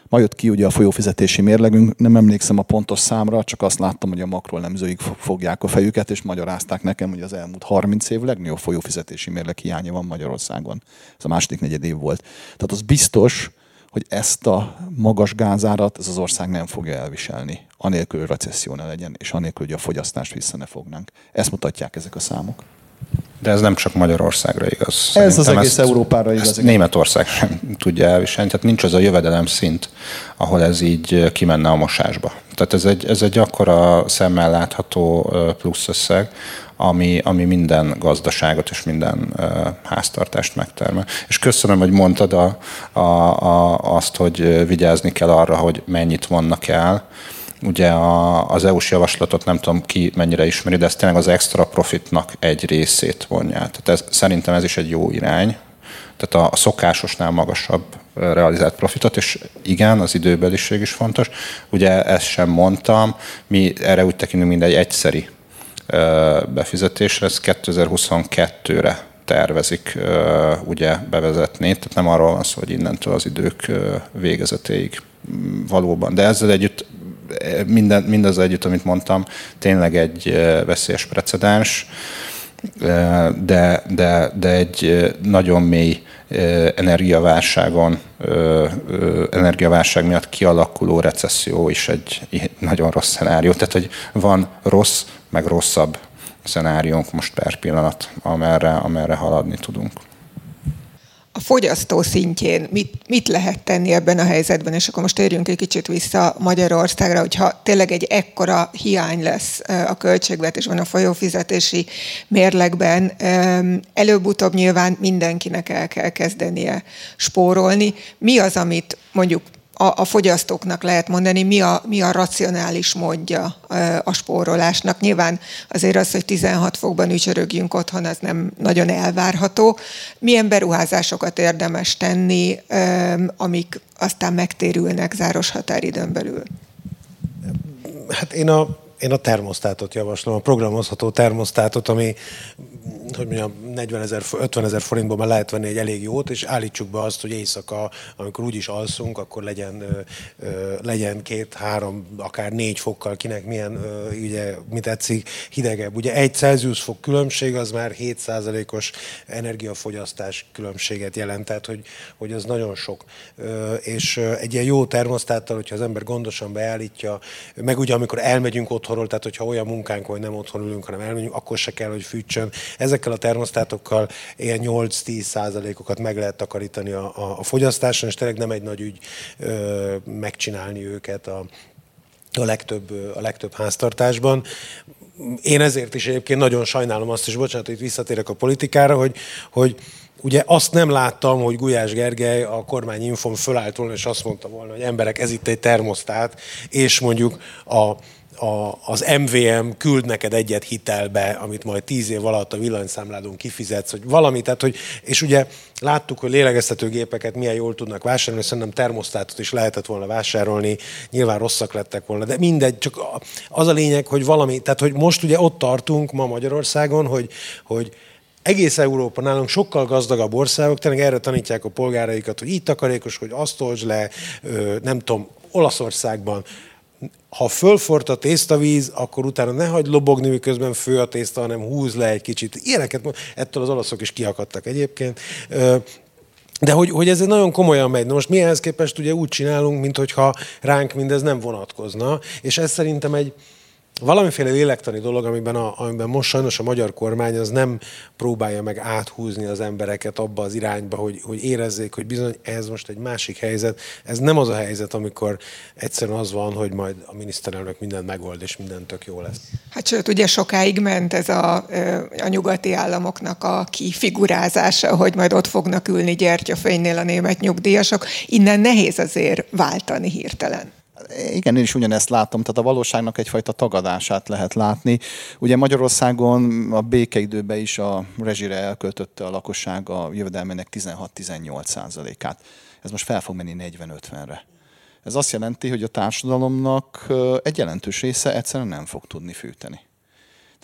Ma jött ki ugye a folyófizetési mérlegünk, nem emlékszem a pontos számra, csak azt láttam, hogy a makrolemzőik fogják a fejüket, és magyarázták nekem, hogy az elmúlt 30 év legnagyobb folyófizetési mérleg hiánya van Magyarországon. Ez a második negyed év volt. Tehát az biztos, hogy ezt a magas gázárat ez az ország nem fogja elviselni, anélkül, hogy recesszió ne legyen, és anélkül, hogy a fogyasztást vissza ne fognánk. Ezt mutatják ezek a számok. De ez nem csak Magyarországra igaz. Szerintem ez az egész ezt, Európára igaz. Ezt Németország sem tudja elviselni, tehát nincs az a jövedelem szint, ahol ez így kimenne a mosásba. Tehát ez egy, ez egy akkora szemmel látható plusz összeg, ami, ami minden gazdaságot és minden uh, háztartást megtermel. És köszönöm, hogy mondtad a, a, a, azt, hogy vigyázni kell arra, hogy mennyit vannak el, Ugye a, az EU-s javaslatot nem tudom ki mennyire ismeri, de ez tényleg az extra profitnak egy részét vonja. Tehát ez, szerintem ez is egy jó irány. Tehát a, szokásosnál magasabb realizált profitot, és igen, az időbeliség is fontos. Ugye ezt sem mondtam, mi erre úgy tekintünk, mint egy egyszeri befizetésre, ez 2022-re tervezik ugye bevezetni, tehát nem arról van szó, hogy innentől az idők végezetéig valóban. De ezzel együtt minden, mindaz együtt, amit mondtam, tényleg egy veszélyes precedens, de, de, de egy nagyon mély energiaválságon, energiaválság miatt kialakuló recesszió is egy nagyon rossz szenárió. Tehát, hogy van rossz, meg rosszabb szenáriónk most per pillanat, amerre, amerre haladni tudunk a fogyasztó szintjén mit, mit lehet tenni ebben a helyzetben, és akkor most térjünk egy kicsit vissza Magyarországra, hogyha tényleg egy ekkora hiány lesz a költségvetésben, a folyófizetési mérlegben, előbb-utóbb nyilván mindenkinek el kell kezdenie spórolni. Mi az, amit mondjuk a, a fogyasztóknak lehet mondani, mi a, mi a racionális módja a spórolásnak. Nyilván azért az, hogy 16 fokban ücsörögjünk otthon, az nem nagyon elvárható. Milyen beruházásokat érdemes tenni, amik aztán megtérülnek záros határidőn belül? Hát én a, én a termosztátot javaslom, a programozható termosztátot, ami hogy mondjam, 40 ezer, 50 ezer forintból már lehet venni egy elég jót, és állítsuk be azt, hogy éjszaka, amikor úgyis alszunk, akkor legyen, legyen két, három, akár négy fokkal, kinek milyen, ugye, mit tetszik, hidegebb. Ugye egy Celsius fok különbség az már 7%-os energiafogyasztás különbséget jelent, tehát hogy, hogy az nagyon sok. És egy ilyen jó termosztáttal, hogyha az ember gondosan beállítja, meg ugye amikor elmegyünk otthonról, tehát hogyha olyan munkánk, hogy nem otthon ülünk, hanem elmegyünk, akkor se kell, hogy fűtsön. Ezekkel a termosztátokkal ilyen 8-10 százalékokat meg lehet takarítani a, a, a fogyasztáson, és tényleg nem egy nagy ügy ö, megcsinálni őket a, a legtöbb, a legtöbb háztartásban. Én ezért is egyébként nagyon sajnálom azt is, bocsánat, hogy visszatérek a politikára, hogy, hogy Ugye azt nem láttam, hogy Gulyás Gergely a kormányinfon fölállt volna, és azt mondta volna, hogy emberek, ez itt egy termosztát, és mondjuk a a, az MVM küld neked egyet hitelbe, amit majd tíz év alatt a villanyszámládon kifizetsz, hogy valami, tehát hogy, és ugye láttuk, hogy lélegeztetőgépeket milyen jól tudnak vásárolni, szerintem termosztátot is lehetett volna vásárolni, nyilván rosszak lettek volna, de mindegy, csak az a lényeg, hogy valami, tehát hogy most ugye ott tartunk ma Magyarországon, hogy, hogy egész Európa nálunk sokkal gazdagabb országok, tényleg erre tanítják a polgáraikat, hogy így takarékos, hogy azt oltsd le, nem tudom, Olaszországban ha fölfort a tésztavíz, akkor utána ne hagyd lobogni, miközben fő a tészta, hanem húz le egy kicsit. Ilyeneket, ettől az olaszok is kiakadtak egyébként. De hogy, hogy ez nagyon komolyan megy. Na most mi ehhez képest ugye úgy csinálunk, mintha ránk mindez nem vonatkozna, és ez szerintem egy, valamiféle lélektani dolog, amiben, a, amiben most sajnos a magyar kormány az nem próbálja meg áthúzni az embereket abba az irányba, hogy, hogy érezzék, hogy bizony ez most egy másik helyzet. Ez nem az a helyzet, amikor egyszerűen az van, hogy majd a miniszterelnök mindent megold, és minden tök jó lesz. Hát sőt, ugye sokáig ment ez a, a nyugati államoknak a kifigurázása, hogy majd ott fognak ülni gyertyafénynél a német nyugdíjasok. Innen nehéz azért váltani hirtelen. Igen, én is ugyanezt látom, tehát a valóságnak egyfajta tagadását lehet látni. Ugye Magyarországon a békeidőben is a rezsire elköltötte a lakosság a jövedelmének 16-18 százalékát. Ez most fel fog menni 40-50-re. Ez azt jelenti, hogy a társadalomnak egy jelentős része egyszerűen nem fog tudni fűteni.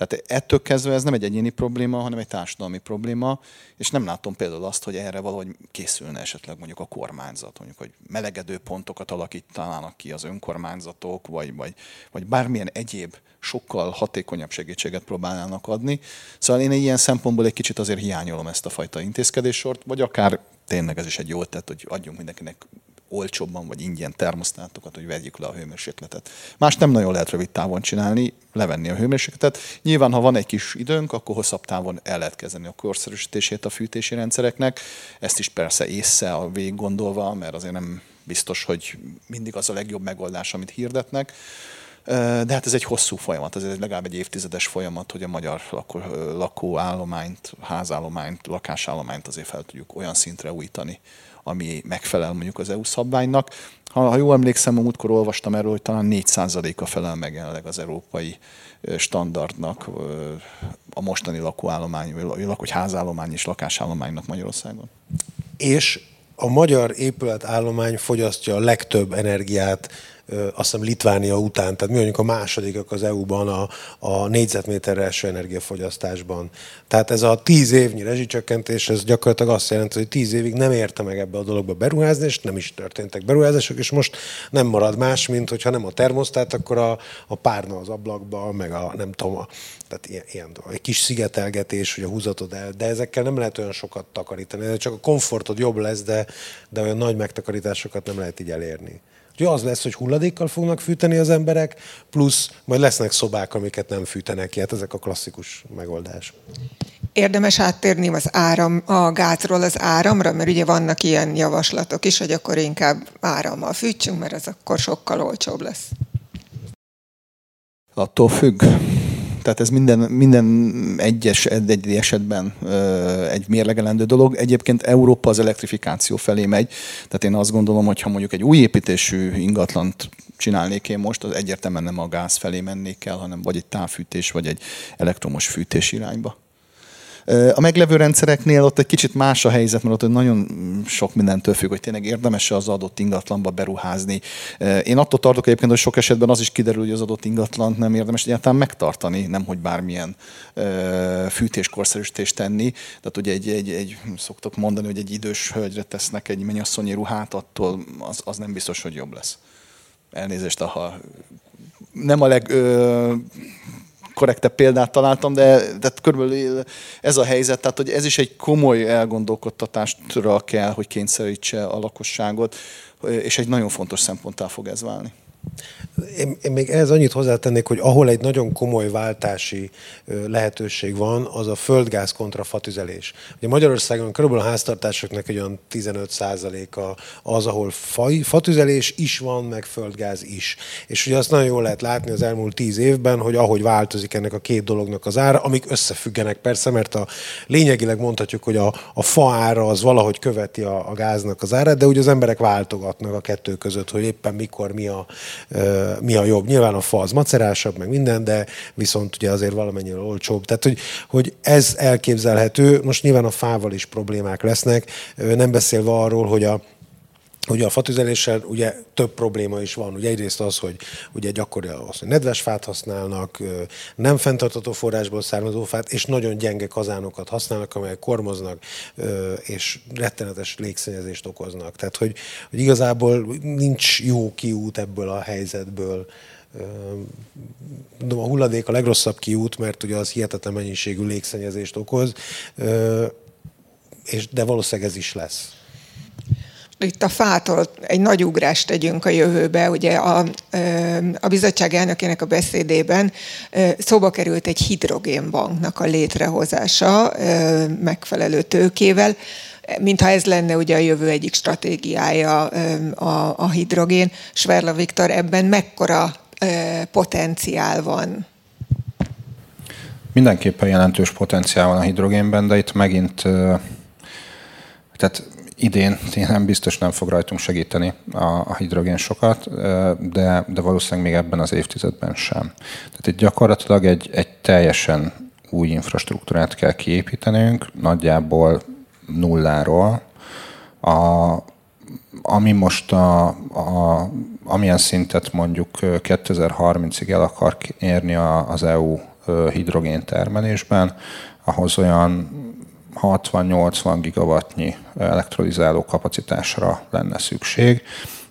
Tehát ettől kezdve ez nem egy egyéni probléma, hanem egy társadalmi probléma, és nem látom például azt, hogy erre valahogy készülne esetleg mondjuk a kormányzat, mondjuk, hogy melegedő pontokat alakítanának ki az önkormányzatok, vagy, vagy, vagy bármilyen egyéb sokkal hatékonyabb segítséget próbálnának adni. Szóval én ilyen szempontból egy kicsit azért hiányolom ezt a fajta intézkedéssort, vagy akár tényleg ez is egy jó tett, hogy adjunk mindenkinek olcsóbban vagy ingyen termosztátokat, hogy vegyük le a hőmérsékletet. Más nem nagyon lehet rövid távon csinálni, levenni a hőmérsékletet. Nyilván, ha van egy kis időnk, akkor hosszabb távon el lehet kezdeni a korszerűsítését a fűtési rendszereknek. Ezt is persze észre a végig gondolva, mert azért nem biztos, hogy mindig az a legjobb megoldás, amit hirdetnek. De hát ez egy hosszú folyamat, ez egy legalább egy évtizedes folyamat, hogy a magyar lakó, lakóállományt, házállományt, lakásállományt azért fel tudjuk olyan szintre újítani, ami megfelel mondjuk az EU szabványnak. Ha, ha jól emlékszem, a múltkor olvastam erről, hogy talán 4%-a felel meg jelenleg az európai standardnak a mostani lakóállomány, vagy házállomány és lakásállománynak Magyarországon. És a magyar épületállomány fogyasztja a legtöbb energiát azt hiszem Litvánia után, tehát mi vagyunk a másodikak az EU-ban a, a négyzetméterre első energiafogyasztásban. Tehát ez a tíz évnyi rezsicsökkentés, ez gyakorlatilag azt jelenti, hogy tíz évig nem érte meg ebbe a dologba beruházni, és nem is történtek beruházások, és most nem marad más, mint hogyha nem a termosztát, akkor a, a párna az ablakba, meg a nem tudom, a, tehát ilyen, ilyen egy kis szigetelgetés, hogy a húzatod el, de ezekkel nem lehet olyan sokat takarítani, csak a komfortod jobb lesz, de, de olyan nagy megtakarításokat nem lehet így elérni. Úgyhogy az lesz, hogy hulladékkal fognak fűteni az emberek, plusz majd lesznek szobák, amiket nem fűtenek ki. Hát ezek a klasszikus megoldás. Érdemes áttérni az áram, a gázról az áramra, mert ugye vannak ilyen javaslatok is, hogy akkor inkább árammal fűtsünk, mert ez akkor sokkal olcsóbb lesz. Attól függ. Tehát ez minden, minden egyes egy esetben egy mérlegelendő dolog. Egyébként Európa az elektrifikáció felé megy. Tehát én azt gondolom, hogy ha mondjuk egy új építésű ingatlant csinálnék én most, az egyértelműen nem a gáz felé mennék el, hanem vagy egy távfűtés, vagy egy elektromos fűtés irányba. A meglevő rendszereknél ott egy kicsit más a helyzet, mert ott nagyon sok mindentől függ, hogy tényleg érdemes az adott ingatlanba beruházni. Én attól tartok egyébként, hogy sok esetben az is kiderül, hogy az adott ingatlant nem érdemes egyáltalán megtartani, nem hogy bármilyen fűtéskorszerűsítést tenni. Tehát ugye egy, egy, egy, szoktok mondani, hogy egy idős hölgyre tesznek egy mennyasszonyi ruhát, attól az, az nem biztos, hogy jobb lesz. Elnézést, ha nem a leg ö, korrektebb példát találtam, de, de körülbelül ez a helyzet, tehát hogy ez is egy komoly elgondolkodtatásra kell, hogy kényszerítse a lakosságot, és egy nagyon fontos szemponttá fog ez válni. Én, én még ehhez annyit hozzátennék, hogy ahol egy nagyon komoly váltási lehetőség van, az a földgáz kontra fatüzelés. Ugye Magyarországon körülbelül a háztartásoknak egy olyan 15%-a az, ahol faj, fatüzelés is van, meg földgáz is. És ugye azt nagyon jól lehet látni az elmúlt 10 évben, hogy ahogy változik ennek a két dolognak az ára, amik összefüggenek persze, mert a lényegileg mondhatjuk, hogy a, a fa ára az valahogy követi a, a gáznak az árát, de ugye az emberek váltogatnak a kettő között, hogy éppen mikor mi a, mi a jobb. Nyilván a fa az macerásabb, meg minden, de viszont ugye azért valamennyire olcsóbb. Tehát, hogy, hogy ez elképzelhető. Most nyilván a fával is problémák lesznek, nem beszélve arról, hogy a Ugye a fatüzeléssel ugye több probléma is van. Ugye egyrészt az, hogy ugye gyakori az, hogy nedves fát használnak, nem fenntartató forrásból származó fát, és nagyon gyenge kazánokat használnak, amelyek kormoznak, és rettenetes légszennyezést okoznak. Tehát, hogy, hogy igazából nincs jó kiút ebből a helyzetből. A hulladék a legrosszabb kiút, mert ugye az hihetetlen mennyiségű légszennyezést okoz, és, de valószínűleg ez is lesz. Itt a fától egy nagy ugrást tegyünk a jövőbe. Ugye a, a bizottság elnökének a beszédében szóba került egy hidrogénbanknak a létrehozása megfelelő tőkével, mintha ez lenne ugye a jövő egyik stratégiája a, a hidrogén. Sverla Viktor, ebben mekkora potenciál van? Mindenképpen jelentős potenciál van a hidrogénben, de itt megint tehát idén nem biztos nem fog rajtunk segíteni a, a hidrogén sokat, de, de valószínűleg még ebben az évtizedben sem. Tehát itt gyakorlatilag egy, egy teljesen új infrastruktúrát kell kiépítenünk, nagyjából nulláról. A, ami most a, a, amilyen szintet mondjuk 2030-ig el akar érni az EU hidrogén termelésben, ahhoz olyan 60-80 gigawattnyi elektrolizáló kapacitásra lenne szükség.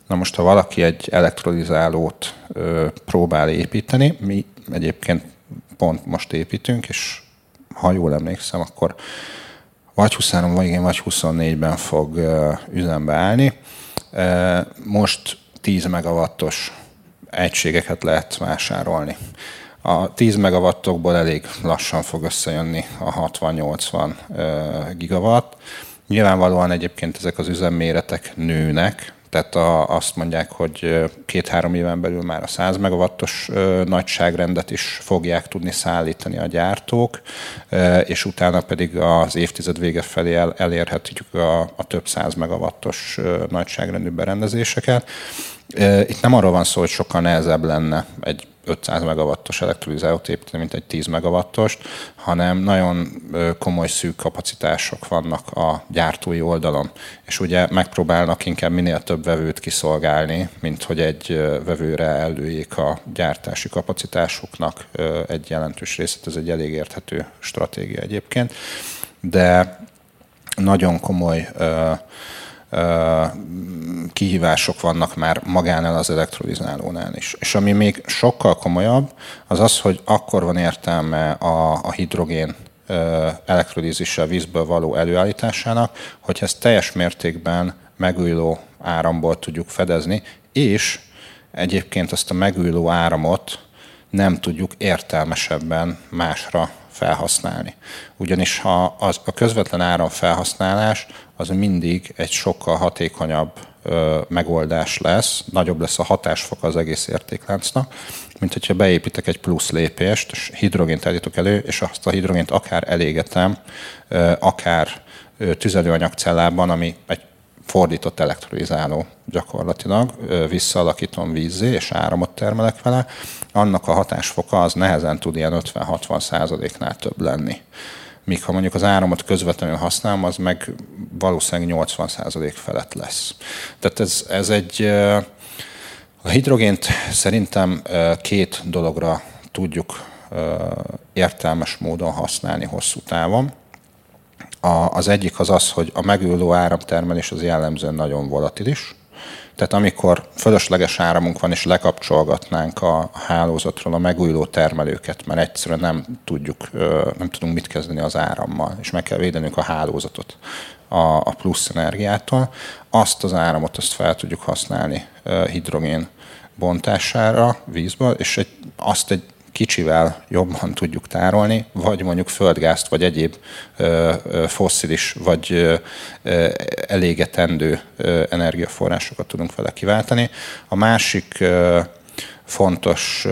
Na most, ha valaki egy elektrolizálót ö, próbál építeni, mi egyébként pont most építünk, és ha jól emlékszem, akkor vagy 23, vagy igen, vagy 24-ben fog ö, üzembe állni. Ö, most 10 megawattos egységeket lehet vásárolni. A 10 megawattokból elég lassan fog összejönni a 60-80 gigawatt. Nyilvánvalóan egyébként ezek az üzemméretek nőnek, tehát a, azt mondják, hogy két-három éven belül már a 100 megawattos nagyságrendet is fogják tudni szállítani a gyártók, és utána pedig az évtized vége felé el, elérhetjük a, a több száz megawattos nagyságrendű berendezéseket. Itt nem arról van szó, hogy sokkal nehezebb lenne egy 500 megawattos elektrolizálót építeni, mint egy 10 megawattost, hanem nagyon komoly szűk kapacitások vannak a gyártói oldalon. És ugye megpróbálnak inkább minél több vevőt kiszolgálni, mint hogy egy vevőre előjék a gyártási kapacitásuknak egy jelentős részét. Ez egy elég érthető stratégia egyébként. De nagyon komoly kihívások vannak már magánál az elektrolizálónál is. És ami még sokkal komolyabb, az az, hogy akkor van értelme a, a hidrogén elektrolízissel vízből való előállításának, hogy ezt teljes mértékben megújuló áramból tudjuk fedezni, és egyébként azt a megújuló áramot nem tudjuk értelmesebben másra felhasználni. Ugyanis ha az, a közvetlen áramfelhasználás az mindig egy sokkal hatékonyabb ö, megoldás lesz, nagyobb lesz a hatásfoka az egész értékláncnak, mint hogyha beépítek egy plusz lépést, és hidrogént állítok elő, és azt a hidrogént akár elégetem, ö, akár tüzelőanyagcellában, ami egy fordított elektrolizáló gyakorlatilag, visszaalakítom vízzé, és áramot termelek vele, annak a hatásfoka az nehezen tud ilyen 50-60 százaléknál több lenni. Míg ha mondjuk az áramot közvetlenül használom, az meg valószínűleg 80 százalék felett lesz. Tehát ez, ez egy... A hidrogént szerintem két dologra tudjuk értelmes módon használni hosszú távon. A, az egyik az az, hogy a megülő áramtermelés az jellemzően nagyon volatilis, tehát amikor fölösleges áramunk van, és lekapcsolgatnánk a hálózatról a megújuló termelőket, mert egyszerűen nem tudjuk, nem tudunk mit kezdeni az árammal, és meg kell védenünk a hálózatot a plusz energiától, azt az áramot azt fel tudjuk használni hidrogén bontására vízből, és egy, azt egy kicsivel jobban tudjuk tárolni, vagy mondjuk földgázt, vagy egyéb fosszilis, vagy elégetendő energiaforrásokat tudunk vele kiváltani. A másik fontos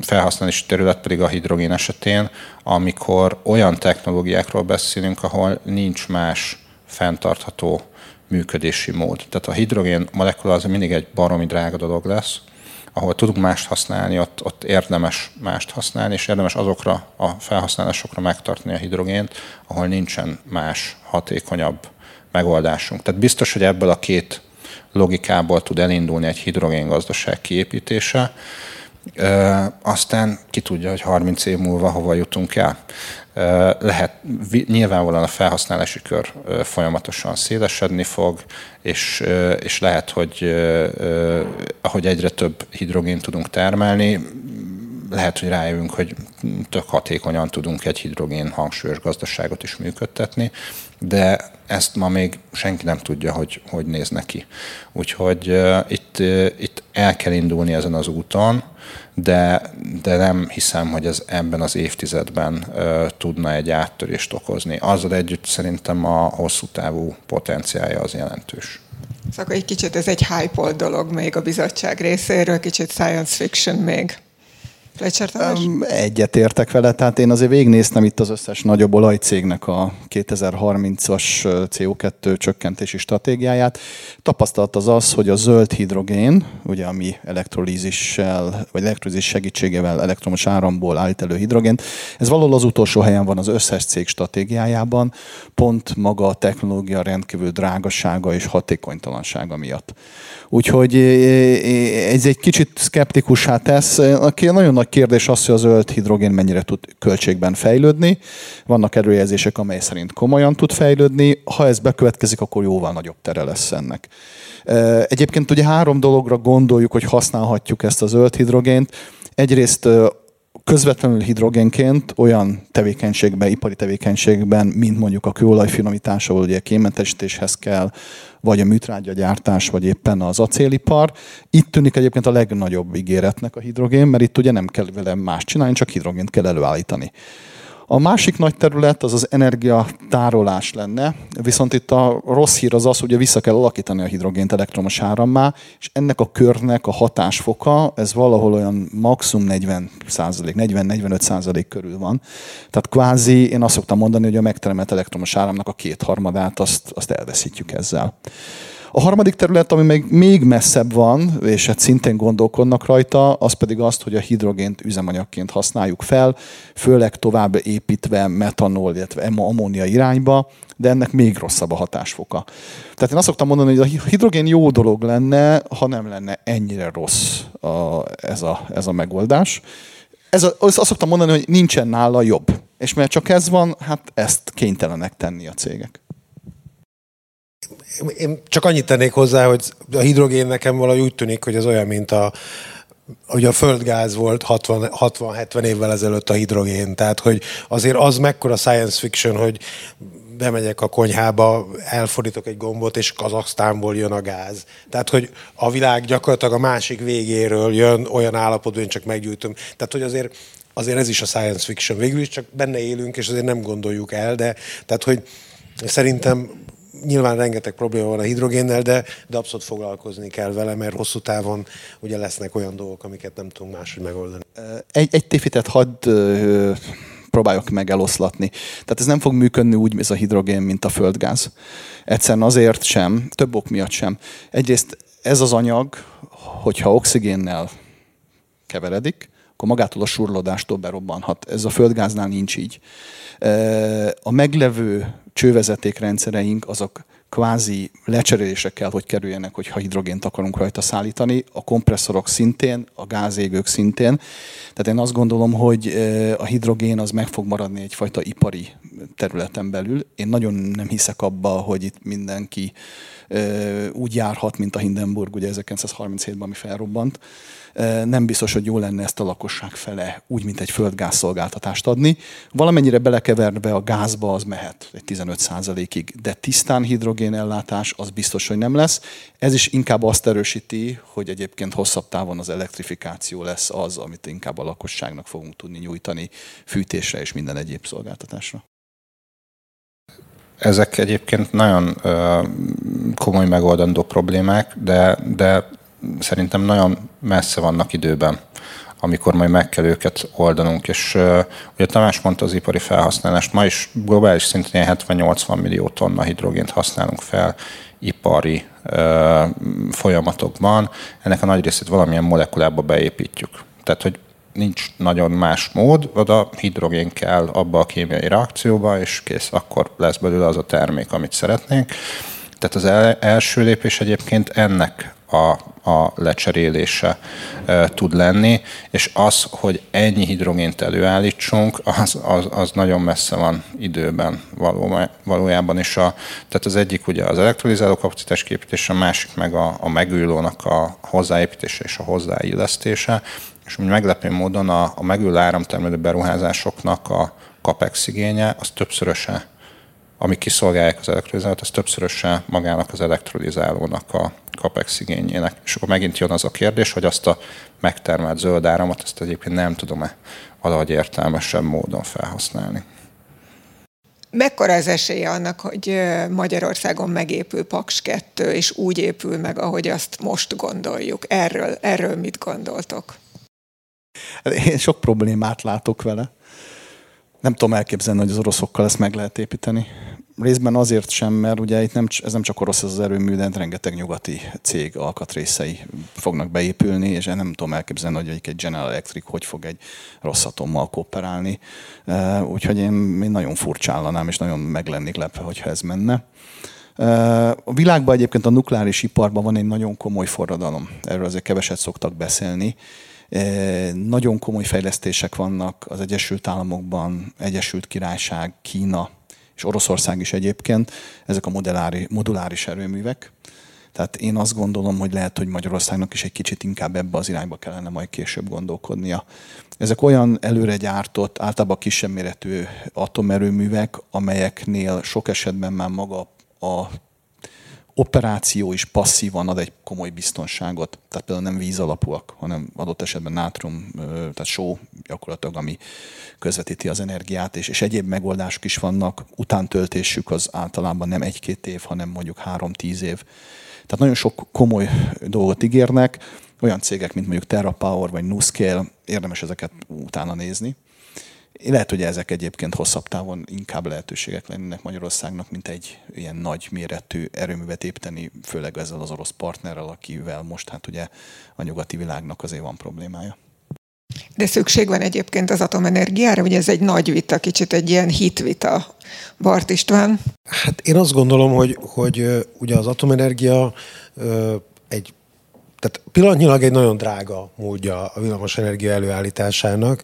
felhasználási terület pedig a hidrogén esetén, amikor olyan technológiákról beszélünk, ahol nincs más fenntartható működési mód. Tehát a hidrogén molekula az mindig egy baromi drága dolog lesz, ahol tudunk mást használni, ott, ott érdemes mást használni, és érdemes azokra a felhasználásokra megtartani a hidrogént, ahol nincsen más, hatékonyabb megoldásunk. Tehát biztos, hogy ebből a két logikából tud elindulni egy hidrogéngazdaság kiépítése, aztán ki tudja, hogy 30 év múlva hova jutunk el. Lehet, nyilvánvalóan a felhasználási kör folyamatosan szélesedni fog, és, és lehet, hogy ahogy egyre több hidrogén tudunk termelni, lehet, hogy rájövünk, hogy tök hatékonyan tudunk egy hidrogén hangsúlyos gazdaságot is működtetni, de ezt ma még senki nem tudja, hogy hogy néz neki. Úgyhogy uh, itt, uh, itt el kell indulni ezen az úton, de, de nem hiszem, hogy ez ebben az évtizedben uh, tudna egy áttörést okozni. Azzal együtt szerintem a hosszú távú potenciálja az jelentős. Szóval egy kicsit ez egy hype dolog még a bizottság részéről, kicsit science fiction még. Um, egyet értek vele, tehát én azért végignéztem itt az összes nagyobb olajcégnek a 2030-as CO2 csökkentési stratégiáját. Tapasztalat az az, hogy a zöld hidrogén, ugye ami elektrolízissel, vagy elektrolízis segítségével elektromos áramból állít elő hidrogént, ez valahol az utolsó helyen van az összes cég stratégiájában, pont maga a technológia rendkívül drágasága és hatékonytalansága miatt. Úgyhogy ez egy kicsit szkeptikussá tesz. Aki nagyon nagy kérdés az, hogy a zöld hidrogén mennyire tud költségben fejlődni. Vannak előjelzések, amely szerint komolyan tud fejlődni. Ha ez bekövetkezik, akkor jóval nagyobb tere lesz ennek. Egyébként ugye három dologra gondoljuk, hogy használhatjuk ezt a zöld hidrogént. Egyrészt közvetlenül hidrogénként olyan tevékenységben, ipari tevékenységben, mint mondjuk a kőolaj finomítása, ugye kémentesítéshez kell, vagy a műtrágyagyártás, vagy éppen az acélipar. Itt tűnik egyébként a legnagyobb ígéretnek a hidrogén, mert itt ugye nem kell vele más csinálni, csak hidrogént kell előállítani. A másik nagy terület az az energiatárolás lenne, viszont itt a rossz hír az az, hogy vissza kell alakítani a hidrogént elektromos árammá, és ennek a körnek a hatásfoka, ez valahol olyan maximum 40% 40-45 százalék körül van. Tehát kvázi én azt szoktam mondani, hogy a megtermelt elektromos áramnak a kétharmadát azt, azt elveszítjük ezzel. A harmadik terület, ami még, még messzebb van, és hát szintén gondolkodnak rajta, az pedig azt, hogy a hidrogént üzemanyagként használjuk fel, főleg tovább építve metanol, illetve ammónia irányba, de ennek még rosszabb a hatásfoka. Tehát én azt szoktam mondani, hogy a hidrogén jó dolog lenne, ha nem lenne ennyire rossz a, ez, a, ez a megoldás. Ez a, azt szoktam mondani, hogy nincsen nála jobb. És mert csak ez van, hát ezt kénytelenek tenni a cégek én csak annyit tennék hozzá, hogy a hidrogén nekem valahogy úgy tűnik, hogy ez olyan, mint a, hogy a földgáz volt 60-70 évvel ezelőtt a hidrogén. Tehát, hogy azért az mekkora science fiction, hogy bemegyek a konyhába, elfordítok egy gombot, és Kazaksztánból jön a gáz. Tehát, hogy a világ gyakorlatilag a másik végéről jön olyan állapotban, én csak meggyújtom. Tehát, hogy azért, azért ez is a science fiction. Végül is csak benne élünk, és azért nem gondoljuk el, de tehát, hogy szerintem nyilván rengeteg probléma van a hidrogénnel, de, de abszolút foglalkozni kell vele, mert hosszú távon ugye lesznek olyan dolgok, amiket nem tudunk máshogy megoldani. Egy, egy téfitet hadd próbáljuk meg eloszlatni. Tehát ez nem fog működni úgy, ez a hidrogén, mint a földgáz. Egyszerűen azért sem, több ok miatt sem. Egyrészt ez az anyag, hogyha oxigénnel keveredik, akkor magától a surlódástól berobbanhat. Ez a földgáznál nincs így. A meglevő csővezetékrendszereink azok kvázi lecserélésre kell, hogy kerüljenek, hogyha hidrogént akarunk rajta szállítani. A kompresszorok szintén, a gázégők szintén. Tehát én azt gondolom, hogy a hidrogén az meg fog maradni egyfajta ipari területen belül. Én nagyon nem hiszek abba, hogy itt mindenki úgy járhat, mint a Hindenburg, ugye 1937-ben, ami felrobbant nem biztos, hogy jó lenne ezt a lakosság fele úgy, mint egy földgázszolgáltatást adni. Valamennyire belekeverve a gázba az mehet egy 15%-ig, de tisztán hidrogén ellátás az biztos, hogy nem lesz. Ez is inkább azt erősíti, hogy egyébként hosszabb távon az elektrifikáció lesz az, amit inkább a lakosságnak fogunk tudni nyújtani fűtésre és minden egyéb szolgáltatásra. Ezek egyébként nagyon ö, komoly megoldandó problémák, de, de szerintem nagyon messze vannak időben, amikor majd meg kell őket oldanunk. És uh, ugye Tamás mondta az ipari felhasználást, ma is globális szinten 70-80 millió tonna hidrogént használunk fel ipari uh, folyamatokban. Ennek a nagy részét valamilyen molekulába beépítjük. Tehát, hogy nincs nagyon más mód, oda hidrogén kell abba a kémiai reakcióba, és kész, akkor lesz belőle az a termék, amit szeretnénk. Tehát az első lépés egyébként ennek a, a lecserélése e, tud lenni, és az, hogy ennyi hidrogént előállítsunk, az, az, az nagyon messze van időben való, valójában, és a, tehát az egyik ugye az elektrolizáló kapacitás képítése, a másik meg a, a megújulónak a hozzáépítése és a hozzáillesztése, és úgy meglepő módon a, a megülő áramtermelő beruházásoknak a capex igénye az többszöröse, ami kiszolgálják az elektrolizálót, az többszöröse magának az elektrolizálónak a capex igényének. És akkor megint jön az a kérdés, hogy azt a megtermelt zöld áramot, ezt egyébként nem tudom-e valahogy értelmesebb módon felhasználni. Mekkora az esélye annak, hogy Magyarországon megépül Paks 2, és úgy épül meg, ahogy azt most gondoljuk? Erről, erről mit gondoltok? Hát én sok problémát látok vele. Nem tudom elképzelni, hogy az oroszokkal ezt meg lehet építeni. Részben azért sem, mert ugye itt nem, ez nem csak orosz az erőmű, de rengeteg nyugati cég alkatrészei fognak beépülni, és nem tudom elképzelni, hogy egy General Electric hogy fog egy rossz atommal kooperálni. Úgyhogy én, én nagyon furcsállanám, és nagyon meg lennék lepve, hogyha ez menne. A világban egyébként a nukleáris iparban van egy nagyon komoly forradalom. Erről azért keveset szoktak beszélni. Nagyon komoly fejlesztések vannak az Egyesült Államokban, Egyesült Királyság, Kína, és Oroszország is egyébként, ezek a modulári, moduláris erőművek. Tehát én azt gondolom, hogy lehet, hogy Magyarországnak is egy kicsit inkább ebbe az irányba kellene majd később gondolkodnia. Ezek olyan előre gyártott, általában kisebb méretű atomerőművek, amelyeknél sok esetben már maga a operáció is passzívan ad egy komoly biztonságot. Tehát például nem víz alapúak, hanem adott esetben nátrum, tehát só gyakorlatilag, ami közvetíti az energiát, és, és egyéb megoldások is vannak. Utántöltésük az általában nem egy-két év, hanem mondjuk három-tíz év. Tehát nagyon sok komoly dolgot ígérnek, olyan cégek, mint mondjuk TerraPower vagy NuScale, érdemes ezeket utána nézni. Lehet, hogy ezek egyébként hosszabb távon inkább lehetőségek lennének Magyarországnak, mint egy ilyen nagy méretű erőművet építeni, főleg ezzel az orosz partnerrel, akivel most hát ugye a nyugati világnak azért van problémája. De szükség van egyébként az atomenergiára, ugye ez egy nagy vita, kicsit egy ilyen hitvita. Bart István? Hát én azt gondolom, hogy, hogy ugye az atomenergia egy tehát pillanatnyilag egy nagyon drága módja a villamosenergia előállításának.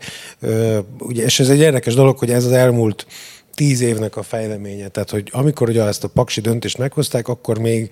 Ugye, és ez egy érdekes dolog, hogy ez az elmúlt tíz évnek a fejleménye. Tehát, hogy amikor ugye ezt a paksi döntést meghozták, akkor még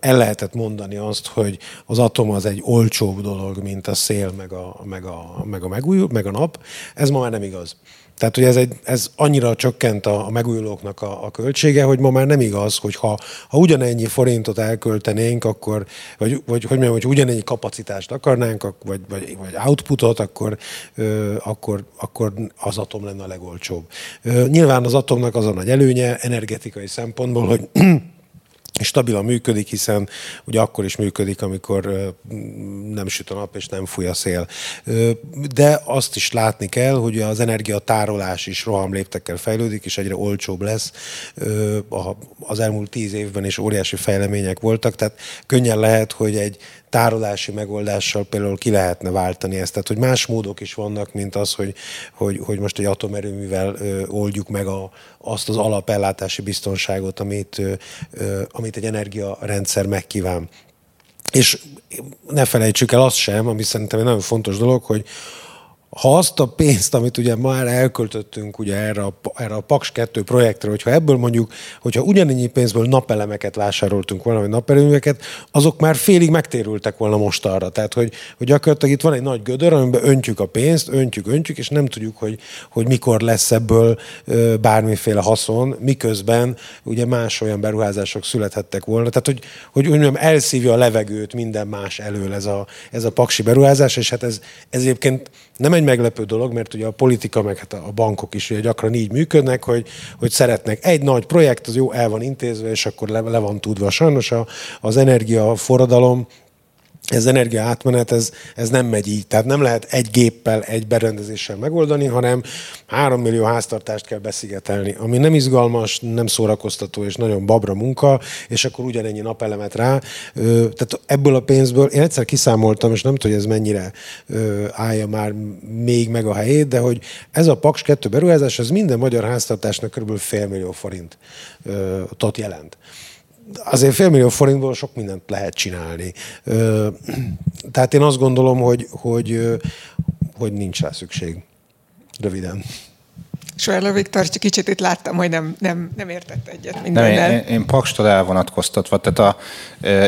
el lehetett mondani azt, hogy az atom az egy olcsóbb dolog, mint a szél, meg a, meg a, meg a megújul, meg a nap. Ez ma már nem igaz. Tehát, hogy ez, egy, ez annyira csökkent a, a megújulóknak a, a költsége, hogy ma már nem igaz, hogy ha, ha ugyanennyi forintot elköltenénk, akkor, vagy, vagy hogy mondjam, hogy ugyanennyi kapacitást akarnánk, vagy, vagy, vagy outputot, akkor, ö, akkor, akkor az atom lenne a legolcsóbb. Ö, nyilván az atomnak az a nagy előnye energetikai szempontból, hogy stabilan működik, hiszen ugye akkor is működik, amikor nem süt a nap és nem fúj a szél. De azt is látni kell, hogy az energiatárolás is rohamléptekkel fejlődik, és egyre olcsóbb lesz. Az elmúlt tíz évben is óriási fejlemények voltak, tehát könnyen lehet, hogy egy tárolási megoldással például ki lehetne váltani ezt. Tehát, hogy más módok is vannak, mint az, hogy, hogy, hogy most egy atomerőművel ö, oldjuk meg a, azt az alapellátási biztonságot, amit, ö, amit egy energiarendszer megkíván. És ne felejtsük el azt sem, ami szerintem egy nagyon fontos dolog, hogy ha azt a pénzt, amit ugye már elköltöttünk ugye erre a, erre a Paks 2 projektre, hogyha ebből mondjuk, hogyha ugyanennyi pénzből napelemeket vásároltunk volna, vagy naperőműveket, azok már félig megtérültek volna most arra. Tehát, hogy, hogy gyakorlatilag itt van egy nagy gödör, amiben öntjük a pénzt, öntjük, öntjük, és nem tudjuk, hogy, hogy mikor lesz ebből bármiféle haszon, miközben ugye más olyan beruházások születhettek volna. Tehát, hogy, hogy mondjam, elszívja a levegőt minden más elől ez a, ez a paksi beruházás, és hát ez, ez egyébként nem egy meglepő dolog, mert ugye a politika, meg hát a bankok is ugye gyakran így működnek, hogy, hogy szeretnek egy nagy projekt, az jó, el van intézve, és akkor le, le van tudva. Sajnos a, az energiaforradalom ez energia átmenet, ez, ez nem megy így. Tehát nem lehet egy géppel, egy berendezéssel megoldani, hanem három millió háztartást kell beszigetelni, ami nem izgalmas, nem szórakoztató és nagyon babra munka, és akkor ugyanennyi napelemet rá. Tehát ebből a pénzből én egyszer kiszámoltam, és nem tudom, hogy ez mennyire állja már még meg a helyét, de hogy ez a Paks 2 beruházás, ez minden magyar háztartásnak kb. fél millió forint tot jelent azért félmillió forintból sok mindent lehet csinálni. Tehát én azt gondolom, hogy, hogy, hogy nincs rá szükség. Röviden. Svella Viktor, csak kicsit itt láttam, hogy nem, nem, nem értett egyet mindennel. Nem, én, én Pakstól elvonatkoztatva, tehát a,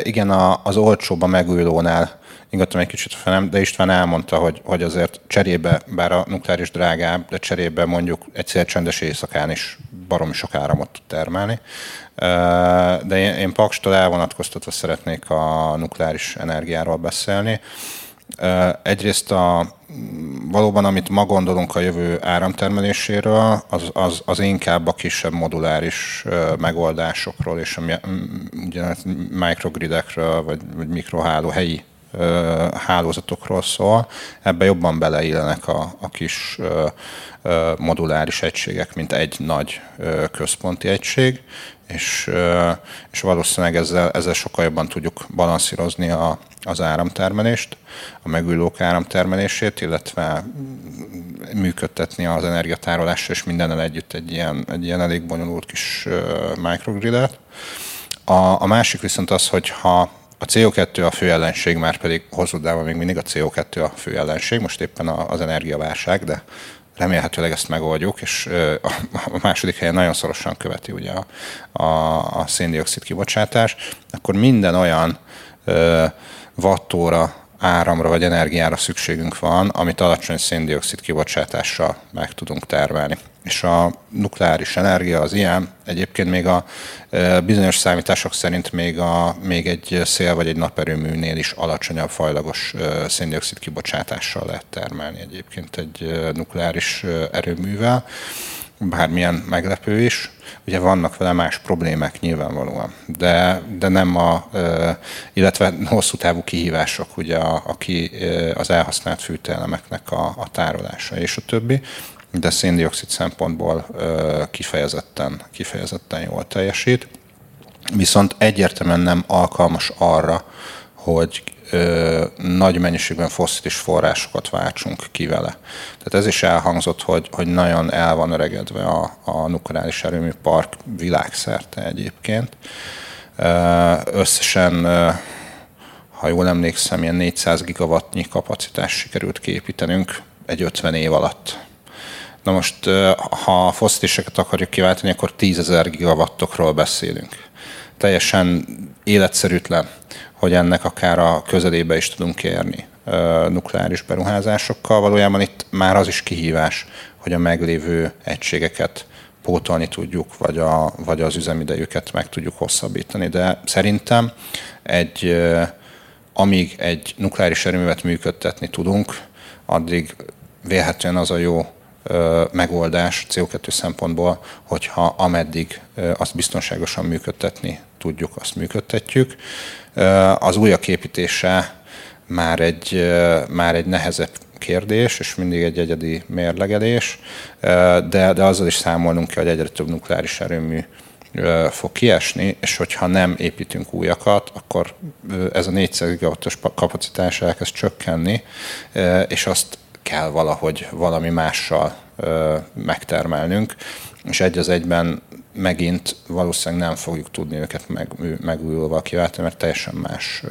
igen, a, az olcsóbb a megújulónál ingattam egy kicsit felem, de István elmondta, hogy, hogy azért cserébe, bár a nukleáris drágább, de cserébe mondjuk egy csendes éjszakán is baromi sok áramot tud termelni. De én, Pakstól elvonatkoztatva szeretnék a nukleáris energiáról beszélni. Egyrészt a, valóban, amit ma gondolunk a jövő áramtermeléséről, az, az, az inkább a kisebb moduláris megoldásokról és a ugye, microgridekről, vagy, vagy mikroháló helyi hálózatokról szól. Ebbe jobban beleillenek a, a kis moduláris egységek, mint egy nagy központi egység, és, és valószínűleg ezzel, ezzel sokkal jobban tudjuk balanszírozni a, az áramtermelést, a megújulók áramtermelését, illetve működtetni az energiatárolásra és mindennel együtt egy ilyen, egy ilyen elég bonyolult kis microgridet. A, a másik viszont az, hogy ha a CO2 a fő ellenség, már pedig hosszú még mindig a CO2 a fő ellenség, most éppen az energiaválság, de remélhetőleg ezt megoldjuk, és a második helyen nagyon szorosan követi ugye a, a, a széndiokszid kibocsátás, akkor minden olyan wattóra áramra vagy energiára szükségünk van, amit alacsony széndiokszid kibocsátással meg tudunk termelni. És a nukleáris energia az ilyen, egyébként még a bizonyos számítások szerint még, a, még egy szél vagy egy naperőműnél is alacsonyabb fajlagos széndiokszid kibocsátással lehet termelni egyébként egy nukleáris erőművel bármilyen meglepő is. Ugye vannak vele más problémák nyilvánvalóan, de, de nem a, illetve hosszú távú kihívások, ugye aki az elhasznált fűtőelemeknek a, a tárolása és a többi, de széndiokszid szempontból kifejezetten, kifejezetten jól teljesít. Viszont egyértelműen nem alkalmas arra, hogy ö, nagy mennyiségben fosszilis forrásokat váltsunk ki vele. Tehát ez is elhangzott, hogy, hogy nagyon el van öregedve a, a nukleáris erőmű park világszerte egyébként. Ö, összesen, ö, ha jól emlékszem, ilyen 400 gigawattnyi kapacitás sikerült kiépítenünk egy 50 év alatt. Na most, ha a fossziliseket akarjuk kiváltani, akkor 10 ezer gigawattokról beszélünk. Teljesen életszerűtlen hogy ennek akár a közelébe is tudunk érni nukleáris beruházásokkal. Valójában itt már az is kihívás, hogy a meglévő egységeket pótolni tudjuk, vagy, a, vagy az üzemidejüket meg tudjuk hosszabbítani. De szerintem egy, amíg egy nukleáris erőművet működtetni tudunk, addig vélhetően az a jó megoldás CO2 szempontból, hogyha ameddig azt biztonságosan működtetni tudjuk, azt működtetjük. Az újak építése már egy, már egy nehezebb kérdés, és mindig egy egyedi mérlegelés, de, de azzal is számolnunk kell, hogy egyre több nukleáris erőmű fog kiesni, és hogyha nem építünk újakat, akkor ez a 400 gigawattos kapacitás elkezd csökkenni, és azt kell valahogy valami mással megtermelnünk, és egy az egyben megint valószínűleg nem fogjuk tudni őket meg, megújulva kiváltani, mert teljesen más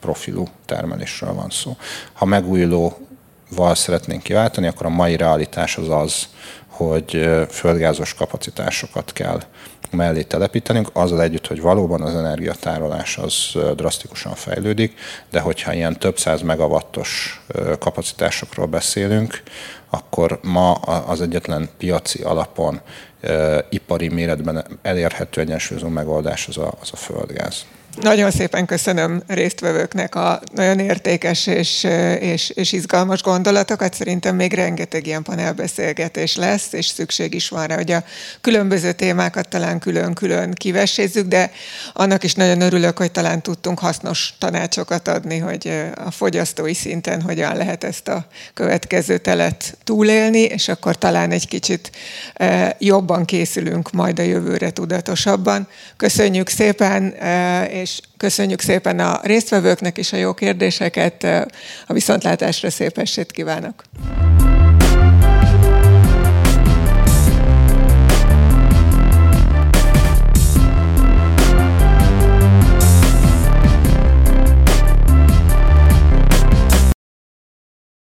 profilú termelésről van szó. Ha megújulóval szeretnénk kiváltani, akkor a mai realitás az az, hogy földgázos kapacitásokat kell mellé telepítenünk, azzal együtt, hogy valóban az energiatárolás az drasztikusan fejlődik, de hogyha ilyen több száz megawattos kapacitásokról beszélünk, akkor ma az egyetlen piaci alapon ipari méretben elérhető egyensúlyozó megoldás az a, az a földgáz. Nagyon szépen köszönöm résztvevőknek a nagyon értékes és, és, és izgalmas gondolatokat. Szerintem még rengeteg ilyen panelbeszélgetés lesz, és szükség is van rá, hogy a különböző témákat talán külön-külön kivessézzük, de annak is nagyon örülök, hogy talán tudtunk hasznos tanácsokat adni, hogy a fogyasztói szinten hogyan lehet ezt a következő telet túlélni, és akkor talán egy kicsit jobban készülünk majd a jövőre tudatosabban. Köszönjük szépen, és köszönjük szépen a résztvevőknek is a jó kérdéseket. A viszontlátásra szép estét kívánok!